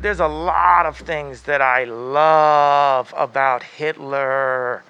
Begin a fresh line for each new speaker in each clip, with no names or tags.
There's a lot of things that I love about Hitler.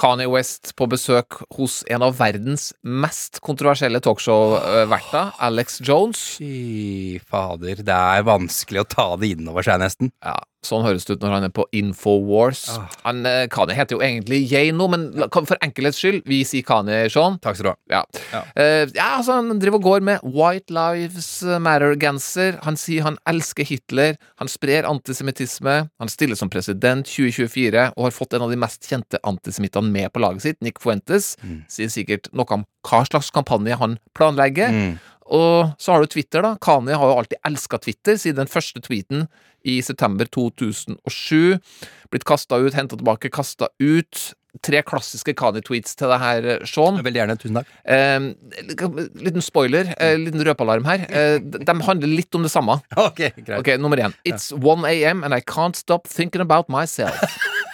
Kanye West på besøk hos en av verdens mest kontroversielle talkshow-verter, Alex Jones.
Fy fader, det er vanskelig å ta det innover seg, nesten.
Ja, Sånn høres det ut når han er på Infowars. Han, eh, Kanye heter jo egentlig Ye nå, men la- kan- for enkelhets skyld, vi sier Kanye Sean.
Takk skal du ha.
Ja.
Ja.
Eh, ja, altså Han driver og går med White Lives Matter-genser. Han sier han elsker Hitler. Han sprer antisemittisme. Han stiller som president 2024 og har fått en av de mest kjente antisemittene med på laget sitt, Nick Fuentes. Sier sikkert noe om hva slags kampanje han planlegger.
Mm.
Og så har du Twitter, da. Kanye har jo alltid elska Twitter, siden den første tweeten i september 2007. Blitt kasta ut, henta tilbake, kasta ut. Tre klassiske Kanye-tweets til det her, Sean.
Veldig gjerne. Tusen takk.
Eh, liten spoiler, eh, liten røpealarm her. Eh, de, handler litt om det samme.
Ok, greit.
Ok, Nummer én. It's 1 am and I can't stop thinking about myself.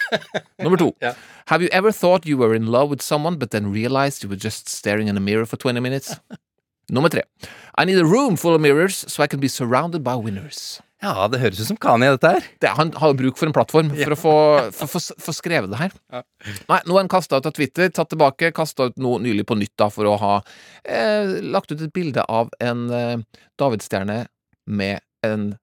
Nummer to.
Ja.
Have you ever thought you were in love with someone but then realized you were just staring in a mirror for 20 minutes? Nummer tre. I need a room full of mirrors so I can be surrounded by winners.
Ja, det høres ut som Kanye, dette her.
Det, han har bruk for en plattform for å få, for, for, for skrevet det her. Nei, nå er han kasta ut av Twitter, tatt tilbake, kasta ut noe nylig på nytt da, for å ha eh, lagt ut et bilde av en eh, davidsstjerne med en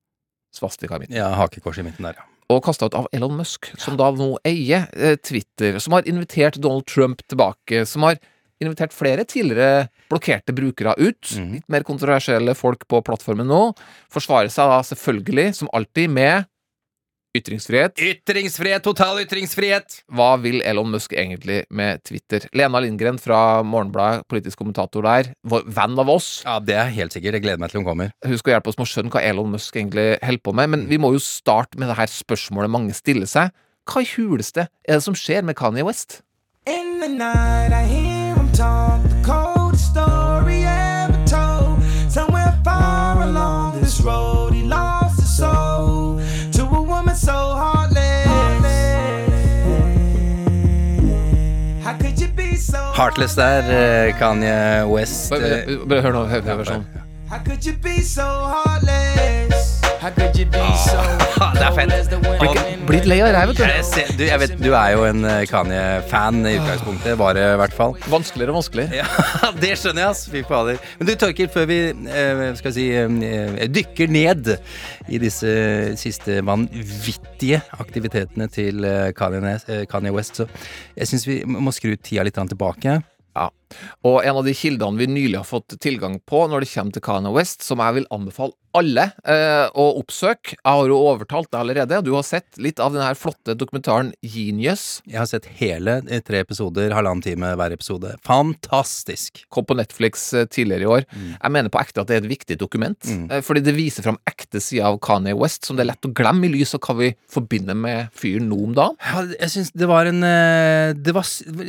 svastika i midten.
Ja, hakekors i midten der, ja.
Og kasta ut av Elon Musk, som da nå eier eh, Twitter, som har invitert Donald Trump tilbake, som har invitert flere tidligere blokkerte brukere ut.
Mm.
Litt mer kontroversielle folk på plattformen nå. Forsvarer seg da selvfølgelig, som alltid, med ytringsfrihet.
Ytringsfrihet, total ytringsfrihet!
Hva vil Elon Musk egentlig med Twitter? Lena Lindgren fra Morgenbladet, politisk kommentator der, venn av oss,
Ja, det er helt sikkert. Jeg gleder meg til hun kommer.
hun skal hjelpe oss med å skjønne hva Elon Musk egentlig holder på med, men vi må jo starte med det her spørsmålet mange stiller seg. Hva i huleste er det som skjer med Kanye West?
In the night, I hear talk the coldest story ever told. Somewhere far along this road, he lost his soul to a woman so heartless. How could you be so
Heartless der, eh, Kanye West.
Bare,
eh,
hør nå. Hør, hør, hør.
How could you be so heartless? How could you be so
Ah, det er fett.
ikke- blir lei av her, vet du.
Jeg, ser, du, jeg vet, du er jo en eh, Kanye-fan i utgangspunktet. Var det i hvert fall.
Vanskeligere og vanskeligere.
Ja, det skjønner jeg, ass. Fy fader. Men du, Torkild, før vi eh, skal si, eh, dykker ned i disse siste vanvittige aktivitetene til Kanye, West, så jeg syns vi må skru tida litt tilbake.
Ja. Og en av de kildene vi nylig har fått tilgang på når det kommer til Kanye West, som jeg vil anbefale alle eh, å oppsøke Jeg har jo overtalt deg allerede, og du har sett litt av den her flotte dokumentaren Genius.
Jeg har sett hele eh, tre episoder, halvannen time hver episode. Fantastisk.
Kom på Netflix eh, tidligere i år. Jeg mener på ekte at det er et viktig dokument, mm. fordi det viser fram ekte sider av Kanye West, som det er lett å glemme i lys av hva vi forbinder med fyren nå om dagen.
Ja, jeg syns det var en eh, Det var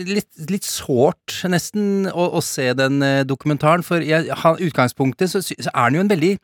litt, litt sårt, nesten, å, å se den eh, dokumentaren. For i utgangspunktet så, så er han jo en veldig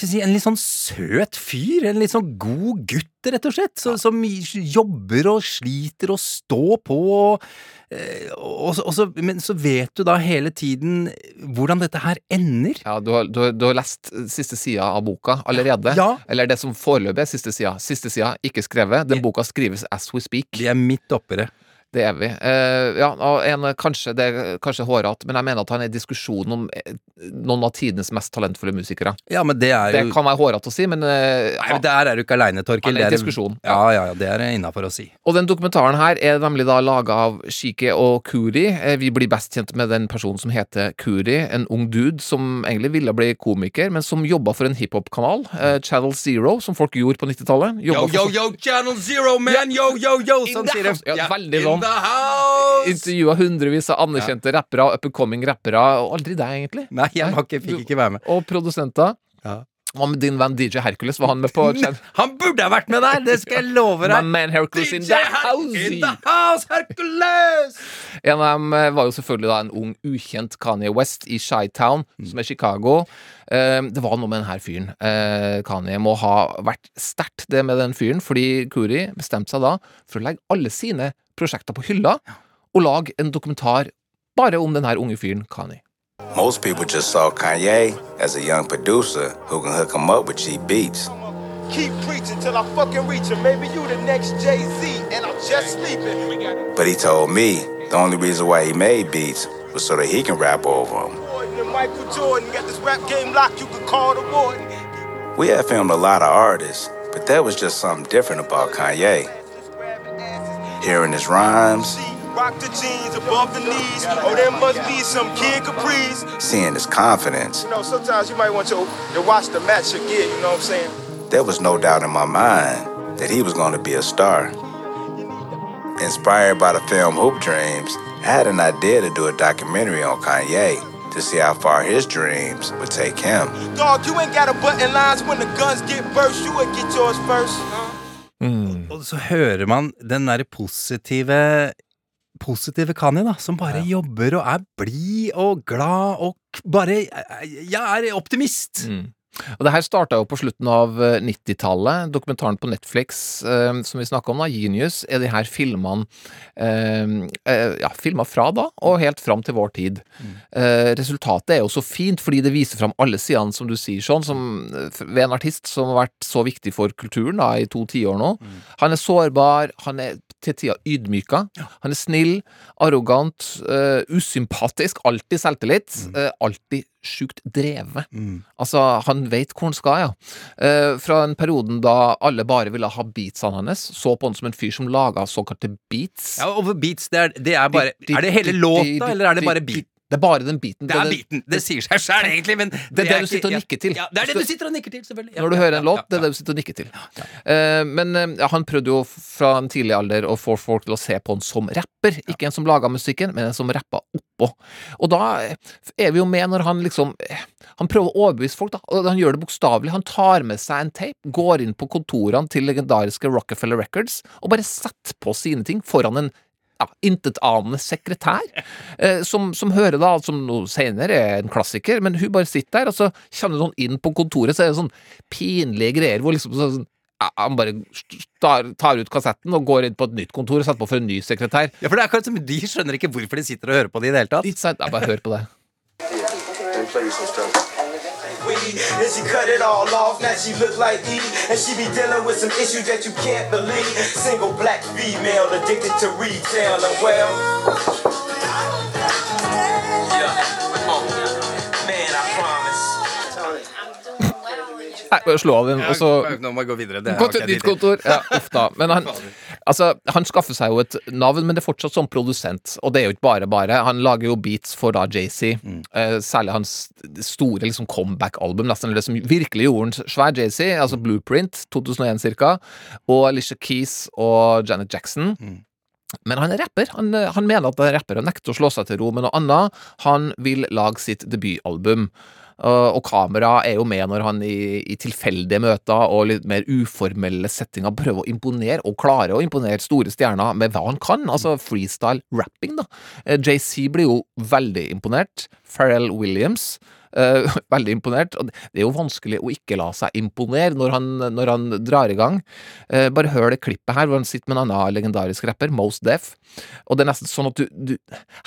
si, En litt sånn søt fyr. En litt sånn god gutt, rett og slett. Så, Som jobber og sliter og står på. Og, eh, og, og så, men så vet du da hele tiden hvordan dette her ender.
Ja, du har, du, du har lest eh, siste sida av boka allerede.
Ja.
Eller det som foreløpig er siste sida. Siste sida, ikke skrevet. Den boka skrives as we speak.
Vi er midt oppi det.
Det er vi. Eh, ja, og en, kanskje, det er kanskje hårete, men jeg mener at han er i diskusjon om eh, noen av tidenes mest talentfulle musikere.
Ja, men det er jo...
Det kan være hårete å si, men eh,
Nei, men Der er du ikke aleine, Torkil.
Han er i
Det
diskusjon.
Ja, ja, ja, det er innafor å si.
Og den dokumentaren her er nemlig da laga av Shike og Kuri. Eh, Vi blir best kjent med den personen som heter Kuri, en ung dude som egentlig ville bli komiker, men som jobba for en hiphop-kanal, eh, Channel Zero, som folk gjorde på 90-tallet.
Yo, yo, yo, Channel Zero, man! Yo, yo, yo! Sånn sier de.
Ja, veldig sånn.
The house!
Intervjua hundrevis av anerkjente rappere, up and coming rappere, og aldri deg, egentlig.
Nei, jeg ikke, fikk ikke være med.
Og produsenter.
Ja.
Hva med din venn DJ Hercules? Var han med på
Han burde ha vært med der! Det skal jeg love deg!
man Hercules in the house!
In the house, Hercules!
En av dem eh, var jo selvfølgelig da en ung, ukjent Kanye West i Chi-Town, som er Chicago. Eh, det var noe med denne fyren. Eh, Kanye må ha vært sterkt, det med den fyren, fordi Kuri bestemte seg da for å legge alle sine prosjekter på hylla og lage en dokumentar bare om denne unge fyren Kanye.
Most people just saw Kanye as a young producer who can hook 'em up with cheap beats.
Keep preaching till I fucking reach him. Maybe you the next Jay Z, and I'm just sleeping.
But he told me the only reason why he made beats was so that he can rap over them.
Michael Jordan got this rap game locked. You could call the warden.
We had filmed a lot of artists, but there was just something different about Kanye. Hearing his rhymes,
Rock the jeans above the knees. Oh, there must be some kid Caprice.
seeing his confidence,
You know, sometimes you might want to, to watch the match gear. You know what I'm saying?
there was no doubt in my mind that he was going to be a star. Inspired by the film Hoop Dreams, I had an idea to do a documentary on Kanye to see how far his dreams would take him.
Dog, you ain't got a button lines when the guns get burst. You would get yours first. Huh?
Og så hører man den derre positive Positive Kanye, da, som bare jobber og er blid og glad og bare Jeg er optimist!
Og det her starta jo på slutten av eh, 90-tallet. Dokumentaren på Netflix eh, som vi snakka om, da, Genius, er de her filmene eh, eh, ja, filma fra da og helt fram til vår tid. Eh, resultatet er jo så fint, fordi det viser fram alle sidene, som du sier, sånn, som, eh, ved en artist som har vært så viktig for kulturen da, i to tiår nå. Han er sårbar, han er til tider ydmyka. Han er snill, arrogant, eh, usympatisk, alltid selvtillit, eh, alltid sjukt drevet. Altså, han vet hvor han skal, ja. Eh, fra en perioden da alle bare ville ha beatsene hans, så på han som en fyr som laga såkalte beats.
Ja, og beats, det er, det er bare Er det hele låta, eller er det bare beat?
Det er bare den biten.
Det er biten. Det sier seg sjøl, egentlig, men
Det er det du sitter og nikker til.
Ja, det er det du sitter og nikker til, selvfølgelig.
Når du hører en låt, det er det du sitter og nikker til. Men eh, han prøvde jo fra en tidlig alder å få folk til å se på han som rapper. Ikke en som laga musikken, men en som rappa oppå. Og da eh, er vi jo med når han liksom eh, Han prøver å overbevise folk, da. Og han gjør det bokstavelig. Han tar med seg en tape, går inn på kontorene til legendariske Rockefeller Records og bare setter på sine ting foran en ja, intetanende sekretær, eh, som, som hører da, som noe senere er en klassiker, men hun bare sitter der, og så kommer det sånn inn på kontoret, så er det sånn pinlige greier, hvor liksom sånn ja, han bare tar, tar ut kassetten og går inn på et nytt kontor og setter på for en ny sekretær.
Ja, for det er akkurat som De skjønner ikke hvorfor de sitter og hører på det i det hele tatt.
Ja, bare hør på det.
Weed. And she cut it all off, now she look like E. And she be dealing with some issues that you can't believe. Single black female addicted to retail and well.
Nei, slå av den, og så
Nå må jeg gå videre. Det
Gå til et nytt kontor. Ja, uff da. Men han, altså, han skaffer seg jo et navn, men det er fortsatt som produsent. Og det er jo ikke bare bare. Han lager jo beats for da JC. Eh, særlig hans store liksom comeback-album, nesten eller det som virkelig gjorde han svær JC, altså Blueprint, 2001 cirka, og Alicia Keys og Janet Jackson. Men han er rapper. Han, eh, han mener at han er rapper og nekter å slå seg til ro med noe annet. Han vil lage sitt debutalbum. Og, og kamera er jo med når han i, i tilfeldige møter og litt mer uformelle settinger prøver å imponere, og klarer å imponere store stjerner med hva han kan. Altså freestyle rapping, da. Eh, JC blir jo veldig imponert. Pharrell Williams. Eh, veldig imponert. Og det er jo vanskelig å ikke la seg imponere når han, når han drar i gang. Eh, bare hør det klippet her, hvor han sitter med en annen legendarisk rapper, Most Def. Og det er nesten sånn at du, du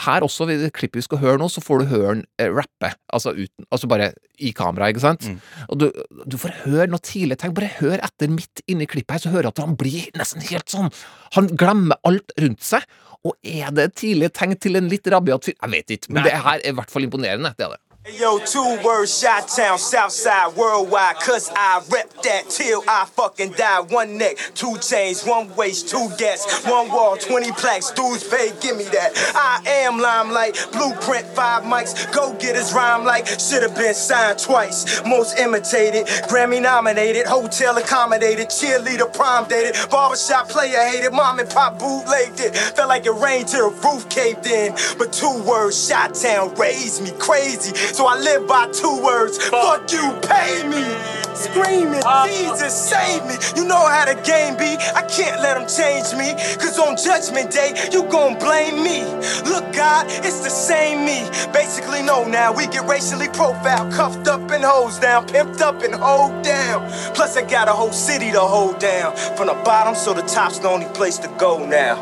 Her også, i det klippet vi skal høre nå, så får du høre han eh, rappe. Altså, uten, altså bare i kamera, ikke sant? Og du, du får høre noe tidlig Tenk, Bare hør etter midt inni klippet her, så hører du at han blir nesten helt sånn Han glemmer alt rundt seg. Og er det et tidlig tegn til en litt rabiat fyr? Jeg vet ikke, men det her er i hvert fall imponerende. Det er det.
Yo, two words, shot town, south side, worldwide. Cause I rep that till I fucking die. One neck, two chains, one waist, two gas, one wall, 20 plaques. Dudes pay, give me that. I am limelight, blueprint, five mics. Go get his rhyme like should've been signed twice. Most imitated, Grammy nominated, hotel accommodated, cheerleader prom dated, barbershop player hated, mom and pop bootlegged it. Felt like it rained till the roof caved in. But two words, shot town, raised me crazy. So I live by two words, fuck you, pay me. screaming, uh, Jesus save me. You know how the game be. I can't let them change me. Cause on judgment day, you gon' blame me. Look, God, it's the same me. Basically, no, now we get racially profiled, cuffed up and hosed down, pimped up and hold down. Plus, I got a whole city to hold down. From the bottom, so the top's the only place to go now.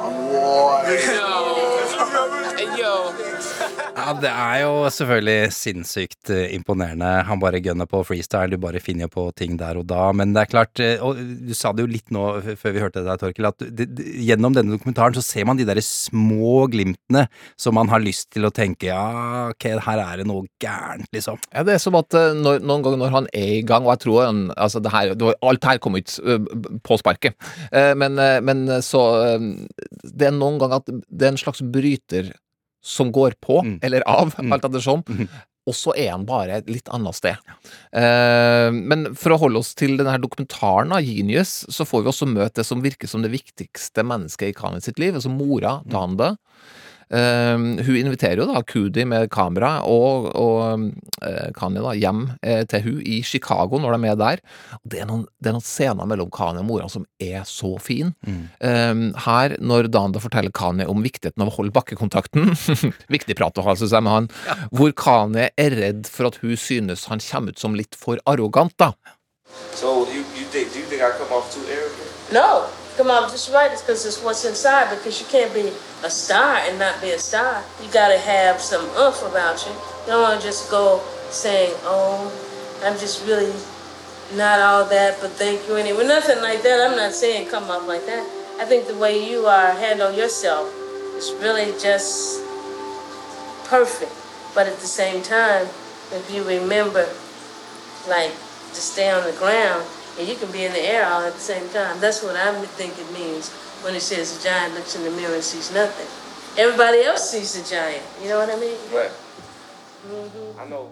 Ja, Det er jo selvfølgelig sinnssykt eh, imponerende. Han bare gønner på freestyle, du bare finner på ting der og da. Men det er klart, eh, og du sa det jo litt nå før vi hørte der, Torkel, at det, det, gjennom denne dokumentaren så ser man de der små glimtene som man har lyst til å tenke ja, ok, her er det noe gærent, liksom.
Ja, det er som at eh, når, noen ganger når han er i gang, og jeg tror han, altså det her, det var, alt her kom ut på sparket, men, men så Det er noen ganger at det er en slags bryter som går på,
Mm.
eller av, alt etter ettersom.
Mhm.
Og så er han bare et litt annet sted. Eh, men for å holde oss til denne dokumentaren av Genius, så får vi også møte det som virker som det viktigste mennesket i Kanye sitt liv, altså mora, Danda. Eh, hun inviterer jo da Kudi med kamera og, og eh, Kanye da, hjem eh, til hun i Chicago når de er der. Det er noen, det er noen scener mellom Kanye og mora som er så fin. Eh, her, når Danda forteller Kanye om viktigheten av å holde bakkekontakten Viktig prat å ha, syns jeg, med han. Hvor Kanye er redd for at hun synes han kommer ut som litt for arrogant, da.
So you, you think do you think I come off too arrogant?
No, come on, just write It's because it's what's inside. Because you can't be a star and not be a star. You got to have some oomph about you. You don't want to just go saying, "Oh, I'm just really not all that," but thank you anyway. Nothing like that. I'm not saying come off like that. I think the way you are handle yourself is really just perfect. But at the same time, if you remember, like to stay on the ground and you can be in the air all at the same time. That's what I think it means when it says a giant looks in the mirror and sees nothing. Everybody else sees the giant. You know what I mean?
Right. Mm-hmm. I know.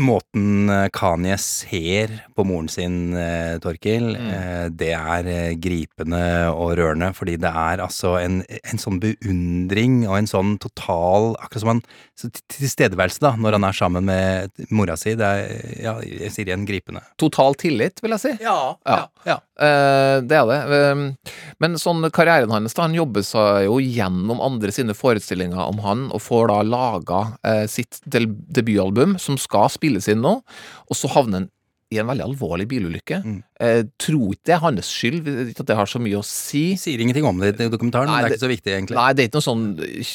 Måten eh, Kanye ser på moren sin, eh, Torkil, mm. det er eh, gripende og rørende, fordi det er altså en, en sånn beundring og en sånn total Akkurat som han til- Tilstedeværelse, da, når han er sammen med mora si. Det er, ja, jeg sier igjen, gripende.
Total tillit, vil jeg si.
Ja,
Ja.
ja.
Eh, det er det. Eh, men sånn karrieren hans, da, han jobber seg jo gjennom andre sine forestillinger om han, og får da laga eh, sitt debutalbum, som skal spilles inn nå, og så havner en i en veldig alvorlig bilulykke.
Mm.
Eh, tror ikke det er hans skyld, ikke at det har så mye å si.
Sier ingenting om det i dokumentaren,
Nei,
men det er ikke så viktig, egentlig.
Nei, det er ikke noe sånn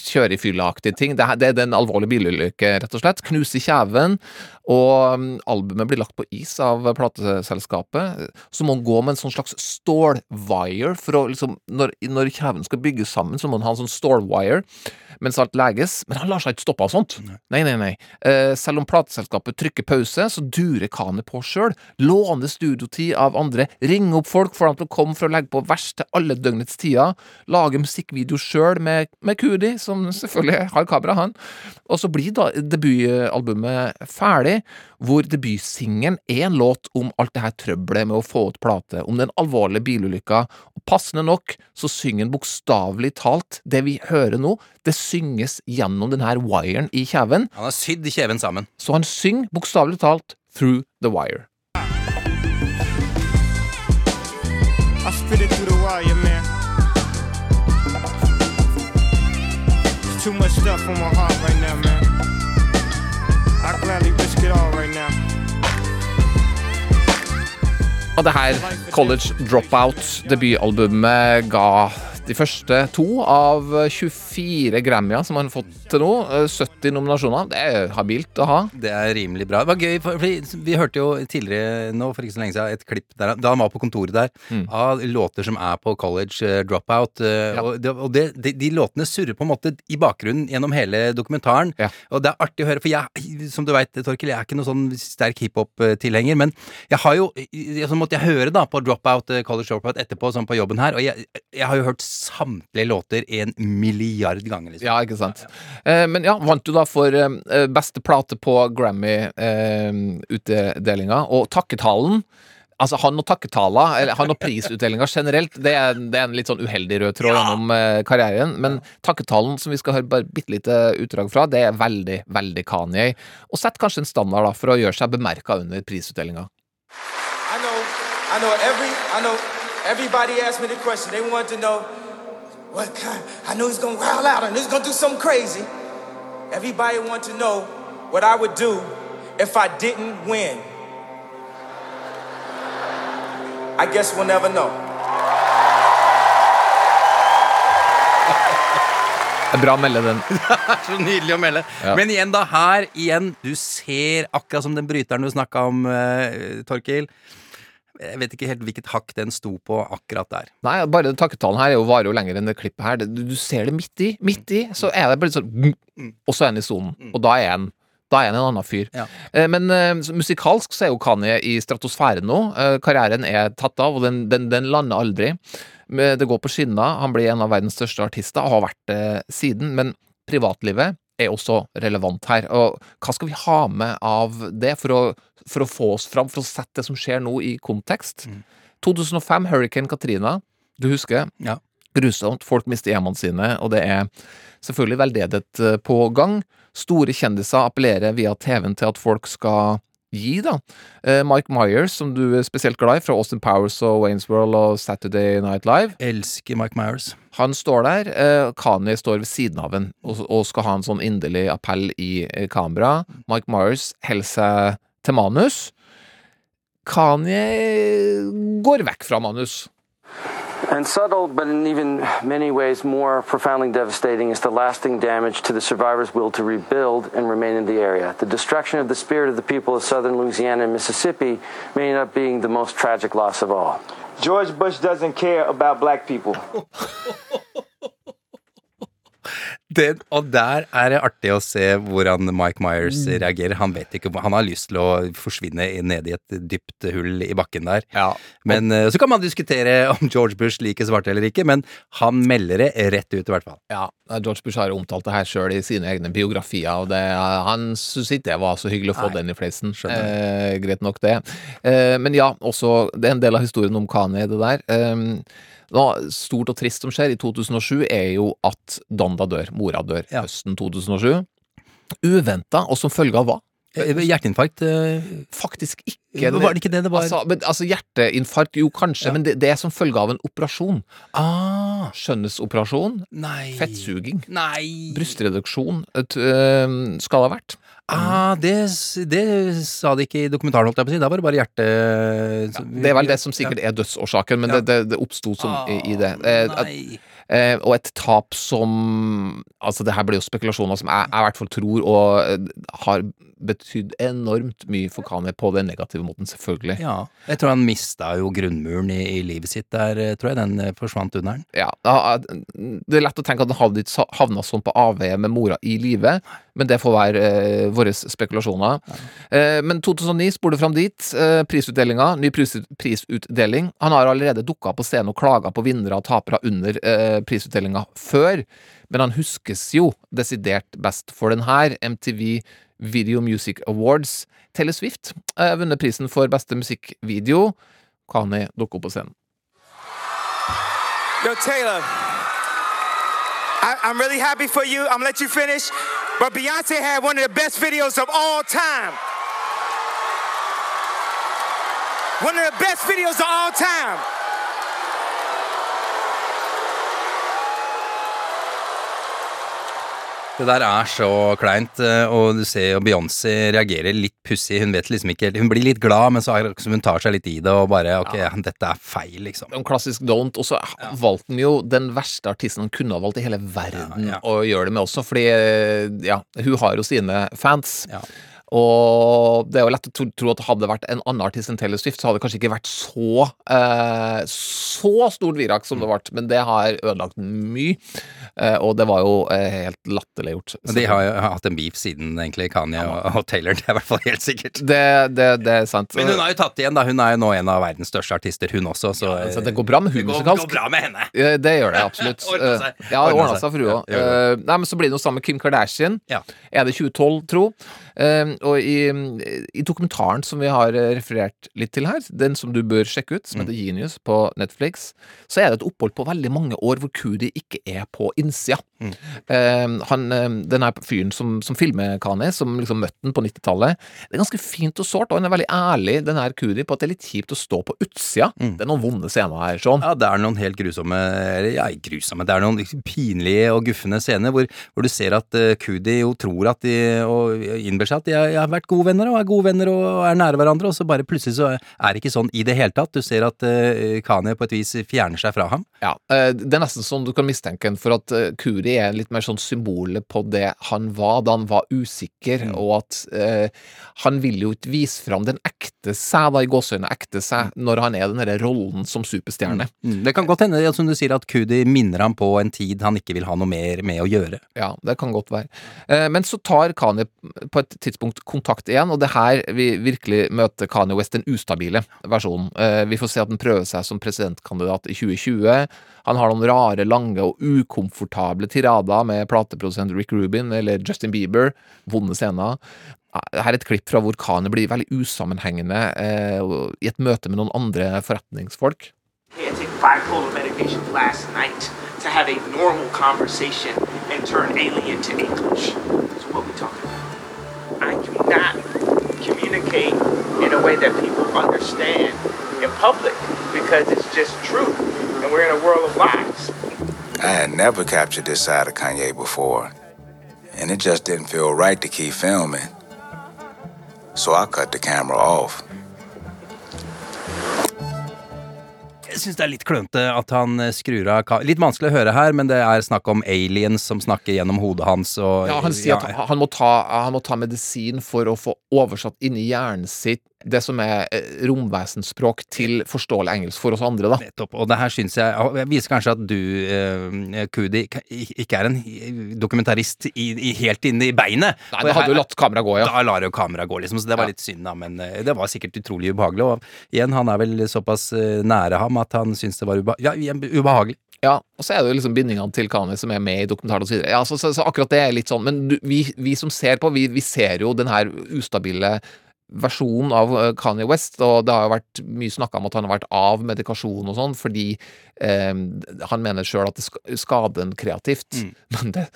kjøre i fylla-aktig ting. Det det er en alvorlig bilulykke, rett og slett. Knuser kjeven, og um, albumet blir lagt på is av plateselskapet. Så må han gå med en sånn slags stålwire for å liksom Når, når kjeven skal bygges sammen, så må han ha en sånn stålwire mens alt leges. Men han lar seg ikke stoppe av sånt. Nei, nei, nei. Eh, selv om plateselskapet trykker pause, så durer Kane på sjøl. Låner studiotid av andre. Ringer opp folk for dem til å komme for å legge på vers til alle døgnets tider. Lager musikkvideo sjøl med, med Kudi, som selvfølgelig har kamera, han. Og så blir da debutalbumet ferdig, hvor debutsingelen er en låt om alt det her trøbbelet med å få ut plate, om den alvorlige bilulykka. Og passende nok så synger han bokstavelig talt det vi hører nå, det synges gjennom den her wiren i kjeven.
Han har sydd kjeven sammen.
Så han synger bokstavelig talt through the wire.
Spit it through the wire, man. There's too much stuff on my heart right now, man. I gladly risk it all right now.
Og det her, College Dropout, debutalbumet, ga de første to av 24 Grammya som han har fått til nå. Eh, 70 nominasjoner. Det er habilt å ha.
Det er rimelig bra. Det var gøy, for, vi hørte jo tidligere nå for ikke så lenge siden et klipp der, da han var på kontoret der,
Mm.
av låter som er på College eh, Dropout. eh,
Ja.
Og, det, og det, de, de låtene surrer på en måte i bakgrunnen gjennom hele dokumentaren.
Ja.
Og det er artig å høre, for jeg, som du veit, Torkil, jeg er ikke noen sånn sterk hiphop-tilhenger, men jeg har jo Så måtte jeg høre da på Dropout, eh, College Dropout etterpå, sånn på jobben her, og jeg, jeg har jo hørt samtlige låter en milliard ganger, liksom.
Ja, ikke sant. Eh, men ja, vant du da for eh, beste plate på Grammy-utdelinga, og takketalen Altså, han og takketaler, eller han og prisutdelinga generelt, det er, det er en litt sånn uheldig rød tråd gjennom eh, karrieren. Men takketalen, som vi skal høre bare bitte lite utdrag fra, det er veldig, veldig Kanye. Og setter kanskje en standard da, for å gjøre seg bemerka under prisutdelinga.
I know
I know every, I know everybody asked me the question. They wanted to know what kind. I know he's gonna growl out and he's gonna do something crazy. Everybody wanted to know what I would do if I didn't win. I guess we'll never know.
Det er bra å melde den.
Så nydelig å melde.
Ja.
Men igjen, da. Her igjen. Du ser akkurat som den bryteren du snakka om, uh, Torkil. Jeg vet ikke helt hvilket hakk den sto på akkurat der.
Nei, bare takketalen her er jo, varer jo lenger enn det klippet her. Du, du ser det midt i. Midt i, så er det bare sånn Og så er han i sonen. Og da er han da er han en annen fyr.
Ja.
Eh, Men uh, musikalsk så er jo Kanye i stratosfæren nå. Uh, Karrieren er tatt av, og den, den, den lander aldri. Det går på skinner. Han blir en av verdens største artister, og har vært det siden. Men privatlivet er også relevant her. Og hva skal vi ha med av det for å, for å få oss fram, for å sette det som skjer nå i kontekst? 2005, Hurricane Katrina. Du husker?
Ja.
Grusomt. Folk mister hjemmene sine, og det er selvfølgelig veldedighet eh, på gang. Store kjendiser appellerer via TV-en til at folk skal gi, da. Eh, Mike Myers, som du er spesielt glad i, fra Austin Powers og Wayne's World og Saturday Night Live,
Elsker Mike Myers.
Han står der. Eh, Kanye står ved siden av ham og, og skal ha en sånn inderlig appell i eh, kamera. Mike Myers holder seg til manus. Kanye går vekk fra manus.
And subtle, but in even many ways more profoundly devastating, is the lasting damage to the survivors' will to rebuild and remain in the area. The destruction of the spirit of the people of southern Louisiana and Mississippi may end up being the most tragic loss of all.
George Bush doesn't care about black people.
Den, og der er det artig å se hvordan Mike Myers reagerer. Han vet ikke, han har lyst til å forsvinne ned i et dypt hull i bakken der. Men eh, Så kan man diskutere om George Bush liker svarte eller ikke, men han melder det rett ut, i hvert fall.
Ja, George Bush har omtalt det her sjøl i sine egne biografier, og det, han syns ikke det var så hyggelig å få
Nei,
den i fleisen. Eh, greit nok, det. Eh, men ja, også Det er en del av historien om Kanye, det der. Eh, noe stort og trist som skjer i 2007, er jo at Donda dør. Mora dør
Ja.
høsten 2007. Uventa, og som følge av hva?
Eh, Hjerteinfarkt eh,
Faktisk ikke.
Var det ikke det det var?
Altså, men, altså hjerteinfarkt, jo kanskje,
Ja.
men det, det er som følge av en operasjon.
Ah,
Skjønnhetsoperasjon.
nei
Fettsuging.
Nei
Brystreduksjon et, øh, skal det ha vært.
Ah, det, det sa de ikke i dokumentaren, holdt jeg på å si. Da var det bare hjerte...
Det er vel det som sikkert er dødsårsaken, men
Ja.
det, det, det oppsto som
Ah,
i, det. Eh, at-. Eh, og et tap som Altså, det her blir jo spekulasjoner som jeg, jeg i hvert fall tror og eh, har betydd enormt mye for Kanye på den negative måten, selvfølgelig.
Ja. Jeg tror han mista jo grunnmuren i, i livet sitt der, eh, tror jeg. Den eh, forsvant under den.
Ja, Det er lett å tenke at han havna sånn på avveie med mora i live, men det får være eh, våre spekulasjoner. Eh, men 2009 spoler fram dit. Eh, prisutdelinga, ny pris, prisutdeling. Han har allerede dukka på scenen og klaga på vinnere og tapere under eh, prisutdelinga før, men han huskes jo desidert best for den her, MTV Video Music Awards. Taylor Swift har vunnet prisen for beste musikkvideo. Kani dukker opp på scenen.
Yo, Taylor, I'm really happy for you. I'm gonna let you finish. But Beyonce had one of the best videos of all time. One of the best videos of all time.
Det der er så kleint, eh, og du ser jo Beyoncé reagerer litt pussig. Hun vet liksom ikke helt Hun blir litt glad, men så er det som hun tar seg litt i det og bare Ok, dette er feil, liksom.
en klassisk don't, og så valgte han jo den verste artisten han kunne ha valgt i hele verden
Ja, ja.
å gjøre det med også, fordi ja, hun har jo sine fans.
Ja.
Og det er jo lett å tro, at hadde det vært en annen artist enn Taylor Swift, så hadde det kanskje ikke vært så eh, så stort virak som det ble, men det har ødelagt mye. Eh, og det var jo eh, helt latterliggjort.
De har jo hatt en beef siden egentlig Kanye og, og Taylor, det er i hvert fall helt sikkert.
det, det, det er sant.
Men hun har jo tatt igjen, da. Hun er jo nå en av verdens største artister, hun også, så,
så det går bra med hun musikalsk.
Det går bra med henne.
Ja, Det gjør det absolutt.
ordna seg.
Eh, Ja, ordna
seg.
for hun
Ja,
òg.
gjør
nei, men så blir det noe sammen med Kim Kardashian.
Ja.
Er det 2012, tro? Eh, og i, i dokumentaren som vi har eh, referert litt til her, den som du bør sjekke ut, som heter Genius på Netflix, så er det et opphold på veldig mange år hvor Kudi ikke er på innsida. Mm. han, eh, den her fyren som, som filmer Kani, som liksom møtte den på 90-tallet, det er ganske fint og sårt, og han er veldig ærlig, den her Kudi, på at det er litt kjipt å stå på utsida. Det er noen vonde scener her, sånn.
Ja, det er noen helt grusomme eller, Ja, grusomme, det er noen liksom pinlige og guffende scener hvor, hvor du ser at uh, Kudi jo tror at de og innbiller seg at de har, vært gode venner og er gode venner og er nære hverandre, og så bare plutselig så er det ikke sånn i det hele tatt. Du ser at uh, Kani på et vis fjerner seg fra ham.
Ja, eh, det er nesten sånn du kan mistenke ham for at eh, Kuri er litt mer sånn symbolet på det han var da han var usikker, og at uh, han vil jo ikke vise fram den ekte seg, da i gåseøynene ekte seg, når han er den derre rollen som superstjerne.
Mm. Det kan godt hende, som du sier, at Kudi minner ham på en tid han ikke vil ha noe mer med å gjøre.
Ja, det kan godt være. Men så tar Kanye på et tidspunkt kontakt igjen, og det er her vi virkelig møter Kanye West, den ustabile versjonen. Eh, vi får se at han prøver seg som presidentkandidat i 2020. Han har noen rare, lange og ukomfortable tirader med plateprodusent Rick Rubin eller Justin Bieber. Vonde scener. Her er et klipp fra hvor Kanye blir veldig usammenhengende eh, i et møte med noen andre forretningsfolk.
Hey, I take bipolar medication last night to have a normal conversation and turn alien to English. That's what we talking cannot communicate in a way that people understand in public because it's just truth, and we're in a world of lies.
I had never captured this side of Kanye before, and it just didn't feel right to keep filming. So I cut the camera off.
Jeg syns det er litt klønete at han eh, skrur av Litt vanskelig å høre her, men det er snakk om aliens som snakker gjennom hodet hans og
Ja, han sier at han må, ta, han må ta medisin for å få oversatt inni hjernen sitt det som er eh, romvesenspråk til forståelig engelsk for oss andre, da.
Nettopp. Og det her syns jeg jeg viser kanskje at du, eh, Kudi, ikke er en dokumentarist i, i, helt inne i beinet.
Nei, da hadde du latt kameraet gå, ja.
Da lar jo kameraet gå, liksom. Så det var
Ja.
litt synd, da. Men eh, det var sikkert utrolig ubehagelig. Og igjen, han er vel såpass eh, nære ham at han syns det var uba ja, ubehagelig.
Ja, og så er det jo liksom bindingene til Kanye som er med i dokumentaren videre. Ja, så, så, så akkurat det er litt sånn, men du, vi, vi som ser på, vi, vi ser jo den her ustabile versjonen av eh, Kanye West, og det har jo vært mye snakka om at han har vært av medikasjon og sånn, fordi eh, han mener sjøl at det skader en kreativt. Men det,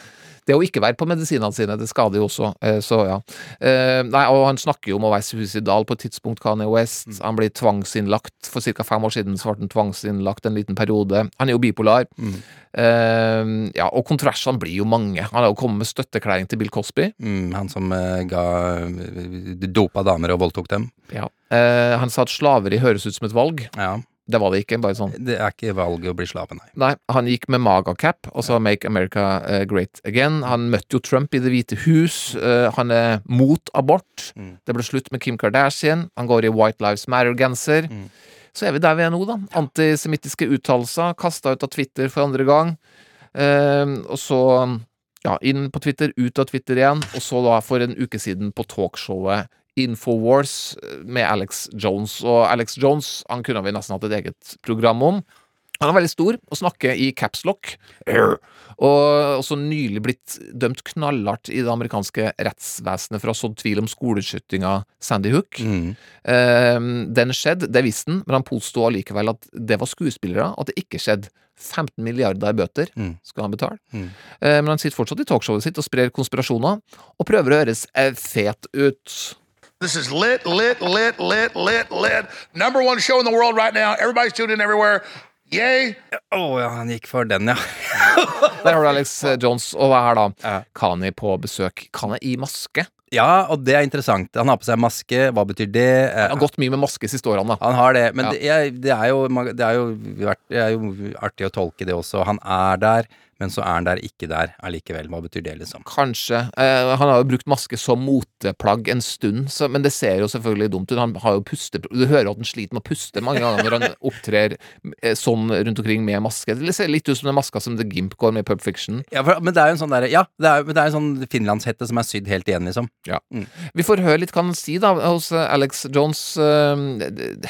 det å ikke være på medisinene sine, det skader jo også, eh, så ja. Eh, nei, og han snakker jo om å være suicidal på et tidspunkt, Kanye West. Han blir tvangsinnlagt. For ca. fem år siden så ble han tvangsinnlagt en liten periode. Han er jo bipolar. Eh, ja, og kontroversene blir jo mange. Han har jo kommet med støtteklæring til Bill Cosby.
Mm, han som ga dopa damer og voldtok dem.
Ja. Han sa at slaveri høres ut som et valg.
Ja.
Det var det ikke. bare sånn
Det er ikke valget å bli slave, nei.
Nei, han gikk med magacap, sa Make America eh, Great Again. Han møtte jo Trump i Det hvite hus. Uh, han er mot abort. Det ble slutt med Kim Kardashian. Han går i White Lives Matter-genser. Så er vi der vi er nå, da. Antisemittiske uttalelser kasta ut av Twitter for andre gang. Uh, og så ja, inn på Twitter, ut av Twitter igjen, og så da for en uke siden på talkshowet Infowars med Alex Jones. Og Alex Jones han kunne vi nesten hatt et eget program om. Han er veldig stor og snakker i capslock. Og også nylig blitt dømt knallhardt i det amerikanske rettsvesenet for å ha sådd tvil om skoleskytinga Sandy Hook.
Mm.
Eh, den skjedde, det visste han, men han påsto allikevel at det var skuespillere, at det ikke skjedde. 15 milliarder i bøter
Mm.
skal han betale.
Mm.
Eh, men han sitter fortsatt i talkshowet sitt og sprer konspirasjoner, og prøver å høres eh, fet ut.
This is lit, lit, lit, lit, lit, lit. Number one show in the world right now. Everybody's tuned in everywhere. Yay!
Å ja, han gikk for den, ja.
Der har du Alex eh, Jones, og hva er da?
Ja.
Kani på besøk. Kani i maske.
Ja, og det er interessant. Han har på seg maske. Hva betyr det?
Han har gått mye med maske siste årene, da.
Han har det, men
Ja.
det, er, det, er jo, det, er jo, det er jo artig å tolke det også. Han er der, men så er han der ikke der allikevel. Hva betyr det, liksom?
Kanskje. Eh, han har jo brukt maske som moteplagg en stund, så, men det ser jo selvfølgelig dumt ut. Han har jo puste... Du hører at han sliter med å puste mange ganger når han opptrer eh, sånn rundt omkring med maske. Det ser litt ut som den maska som The Gimp går med i Pub Fiction.
Ja, for, men det er jo en sånn derre Ja, det er, det er en sånn finlandshette som er sydd helt igjen, liksom.
Ja.
Mm.
Vi får høre litt hva han sier da hos Alex Jones. eh,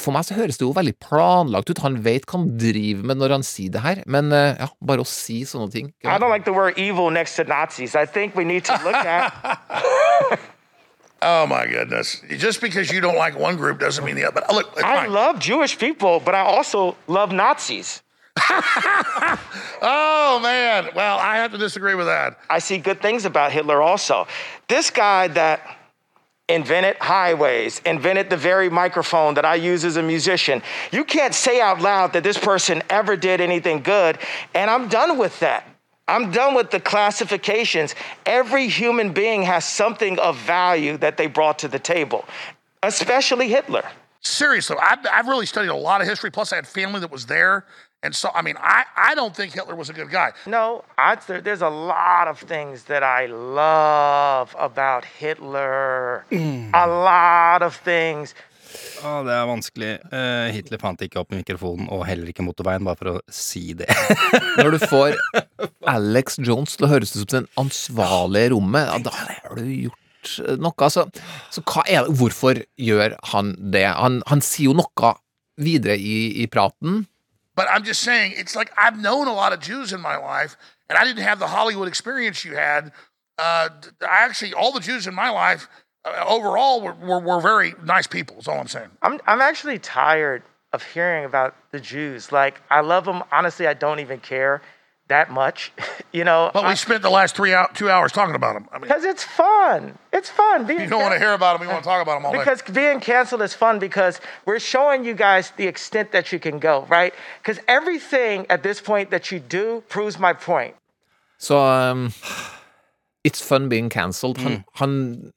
For meg så høres det jo veldig planlagt ut. Han vet hva han driver med når han sier det her, men eh, ja, bare å si sånne ting
I don't like the word evil next to Nazis. I think we need to look at
Oh my goodness! Just because you don't like one group doesn't mean the other. But look, it's
I
fine.
love Jewish people, but I also love Nazis.
oh man! Well, I have to disagree with that.
I see good things about Hitler also. This guy that invented highways, invented the very microphone that I use as a musician. You can't say out loud that this person ever did anything good, and I'm done with that. I'm done with the classifications. Every human being has something of value that they brought to the table, especially Hitler.
Seriously, I've, I've really studied a lot of history. Plus, I had family that was there, and so I mean, I, I don't think Hitler was a good guy.
No, I, there, there's a lot of things that I love about Hitler. A lot of things.
Å, det er vanskelig. Eh, Hitler fant ikke opp mikrofonen, og heller ikke motorveien, bare for å si det.
Når du får Alex Jones til å høres ut som den ansvarlige i rommet, ja, da har du gjort noe. Så, så hva er det, hvorfor gjør han det? Han, han sier jo noe videre i, i praten.
But I'm just saying, it's like I've known a lot of Jews in my life, and I didn't have the Hollywood experience you had. Uh, I actually, all the Jews in my life uh, overall were, were, were very nice people. Is all I'm saying.
I'm, I'm actually tired of hearing about the Jews. Like, I love them. Honestly, I don't even care that much. you know,
But we spent the last three out, two hours talking about them. I mean,
because it's fun. It's fun. Being
you don't want to hear about them. You want to talk about them all day.
Because being canceled is fun because we're showing you guys the extent that you can go, right? Because everything at this point that you do proves my point.
So um, It's fun being cancelled. Han, han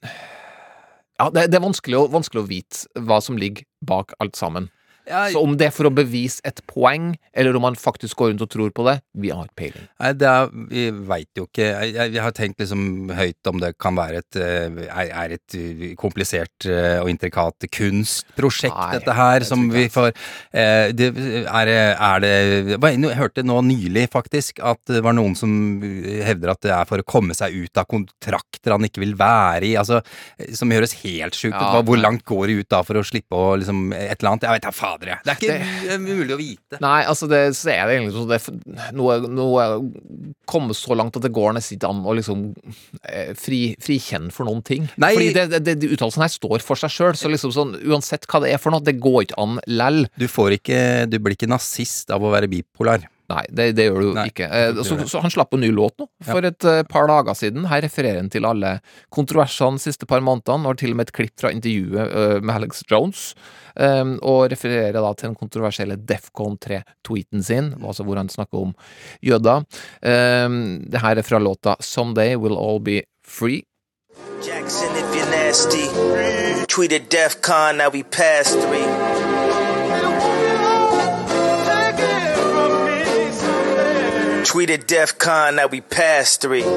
Ja, det, det er vanskelig å, vanskelig å vite hva som ligger bak alt sammen.
Ja,
Så om det er for å bevise et poeng, eller om han faktisk går rundt og tror på det, vi har ikke peiling.
Nei, det er, vi veit jo ikke. Jeg, jeg, jeg har tenkt liksom høyt om det kan være et eh, Er, et eh, komplisert eh, og intrikat kunstprosjekt,
Nei,
dette her, som vi får eh, det, er, er det Jeg hørte nå nylig, faktisk, at det var noen som hevder at det er for å komme seg ut av kontrakter han ikke vil være i, altså Som høres helt sjukt ut.
Ja,
Hvor langt går det ut da for å slippe å liksom et eller annet? Jeg vet da fader, jeg. Det er ikke mulig å vite.
Nei, altså det, så er det egentlig sånn at Noe, noe kommet så langt at det går nesten ikke an å liksom eh, fri, frikjenne for noen ting.
Nei.
Fordi det, det, det, de uttalelsene her står for seg sjøl, så liksom sånn uansett hva det er for noe, det går ikke an lell.
Du får ikke Du blir ikke nazist av å være bipolar.
Nei, det, det gjør du
Nei,
ikke.
jeg
Eh, så, så han slapp en ny låt nå, for et eh, par dager siden. Her refererer han til alle kontroversene de siste par månedene, og har til og med et klipp fra intervjuet eh, med Alex Jones. Um, og refererer da til den kontroversielle Defcon 3-tweeten sin, altså hvor han snakker om jøder. Um, det her er fra låta 'Someday Will All Be Free'.
Jackson, if you're nasty. Tweeted at Defcon, now we past three. Tweeted DEF CON, now we passed three.
Can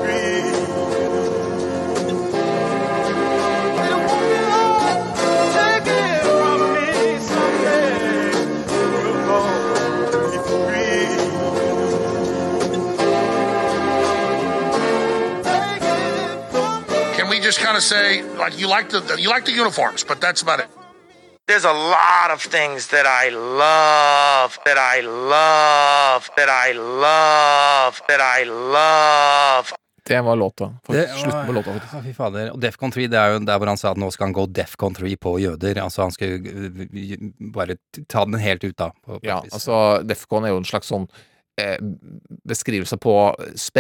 we just kind of say, like, you like the you like the uniforms, but that's about it.
There's a lot of things that I love, that I love, that I love, that I love.
Det var låta. Slutten på låta.
Å, fy fader. Og Defcon 3, det er jo der hvor han sa at nå skal han gå Defcon 3 på jøder. Altså han skulle uh, bare ta den helt ut, da. På, på
Ja,
vis.
altså Defcon er jo en slags sånn eh, beskrivelse på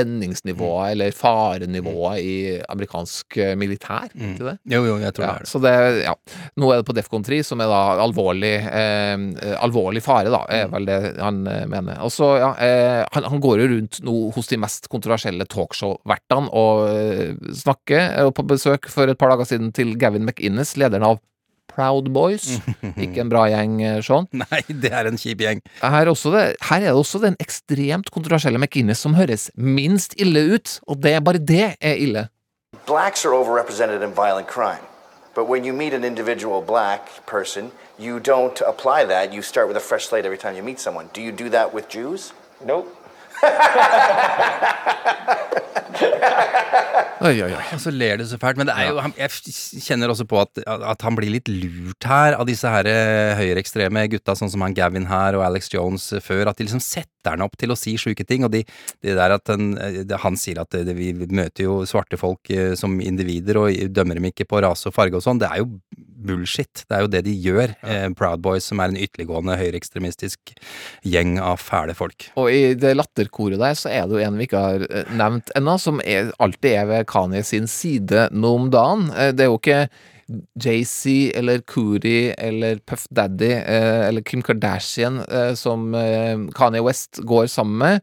spenningsnivået eller farenivået i amerikansk eh, militær,
Mm.
ikke det?
Jo, jo, jeg tror
Ja,
det er det.
så det, ja. Nå er det på Defcon 3, som er da alvorlig, eh, alvorlig fare, da, er vel det han eh, mener. Og så, ja, eh, han, han går jo rundt nå hos de mest kontroversielle talkshow-vertene og eh, snakker, og på besøk for et par dager siden til Gavin McInnes, lederen av Proud Boys. Ikke en bra gjeng, eh, Sean.
Nei, det er en kjip gjeng.
Her er, også det, her er det også den ekstremt kontroversielle McInnes som høres minst ille ut, og det, bare det er ille.
Blacks are overrepresented in violent crime. But when you meet an individual black person, you don't apply that. You start with a fresh slate every time you meet someone. Do you do that with Jews?
Nope.
Oi, oi, oi.
Og så ler det så fælt. Men det er jo, jeg kjenner også på at, at han blir litt lurt her av disse her eh, høyreekstreme gutta, sånn som han Gavin her og Alex Jones eh, før. At de liksom setter han opp til å si sjuke ting. Og de, de der at han, eh, det- han sier at det, vi møter jo svarte folk som individer og dømmer dem ikke på rase og farge og sånn. Det er jo bullshit. Det er jo det de gjør. ja. Proud Boys, som er en ytterliggående høyreekstremistisk gjeng av fæle folk.
Og i det latterkoret der så er det jo en vi ikke har eh, nevnt ennå, som er, alltid er ved Kanye sin side nå om dagen. Eh, Det er jo ikke JC eller Kuri eller Puff Daddy eh, eller Kim Kardashian som Kanye West går sammen med.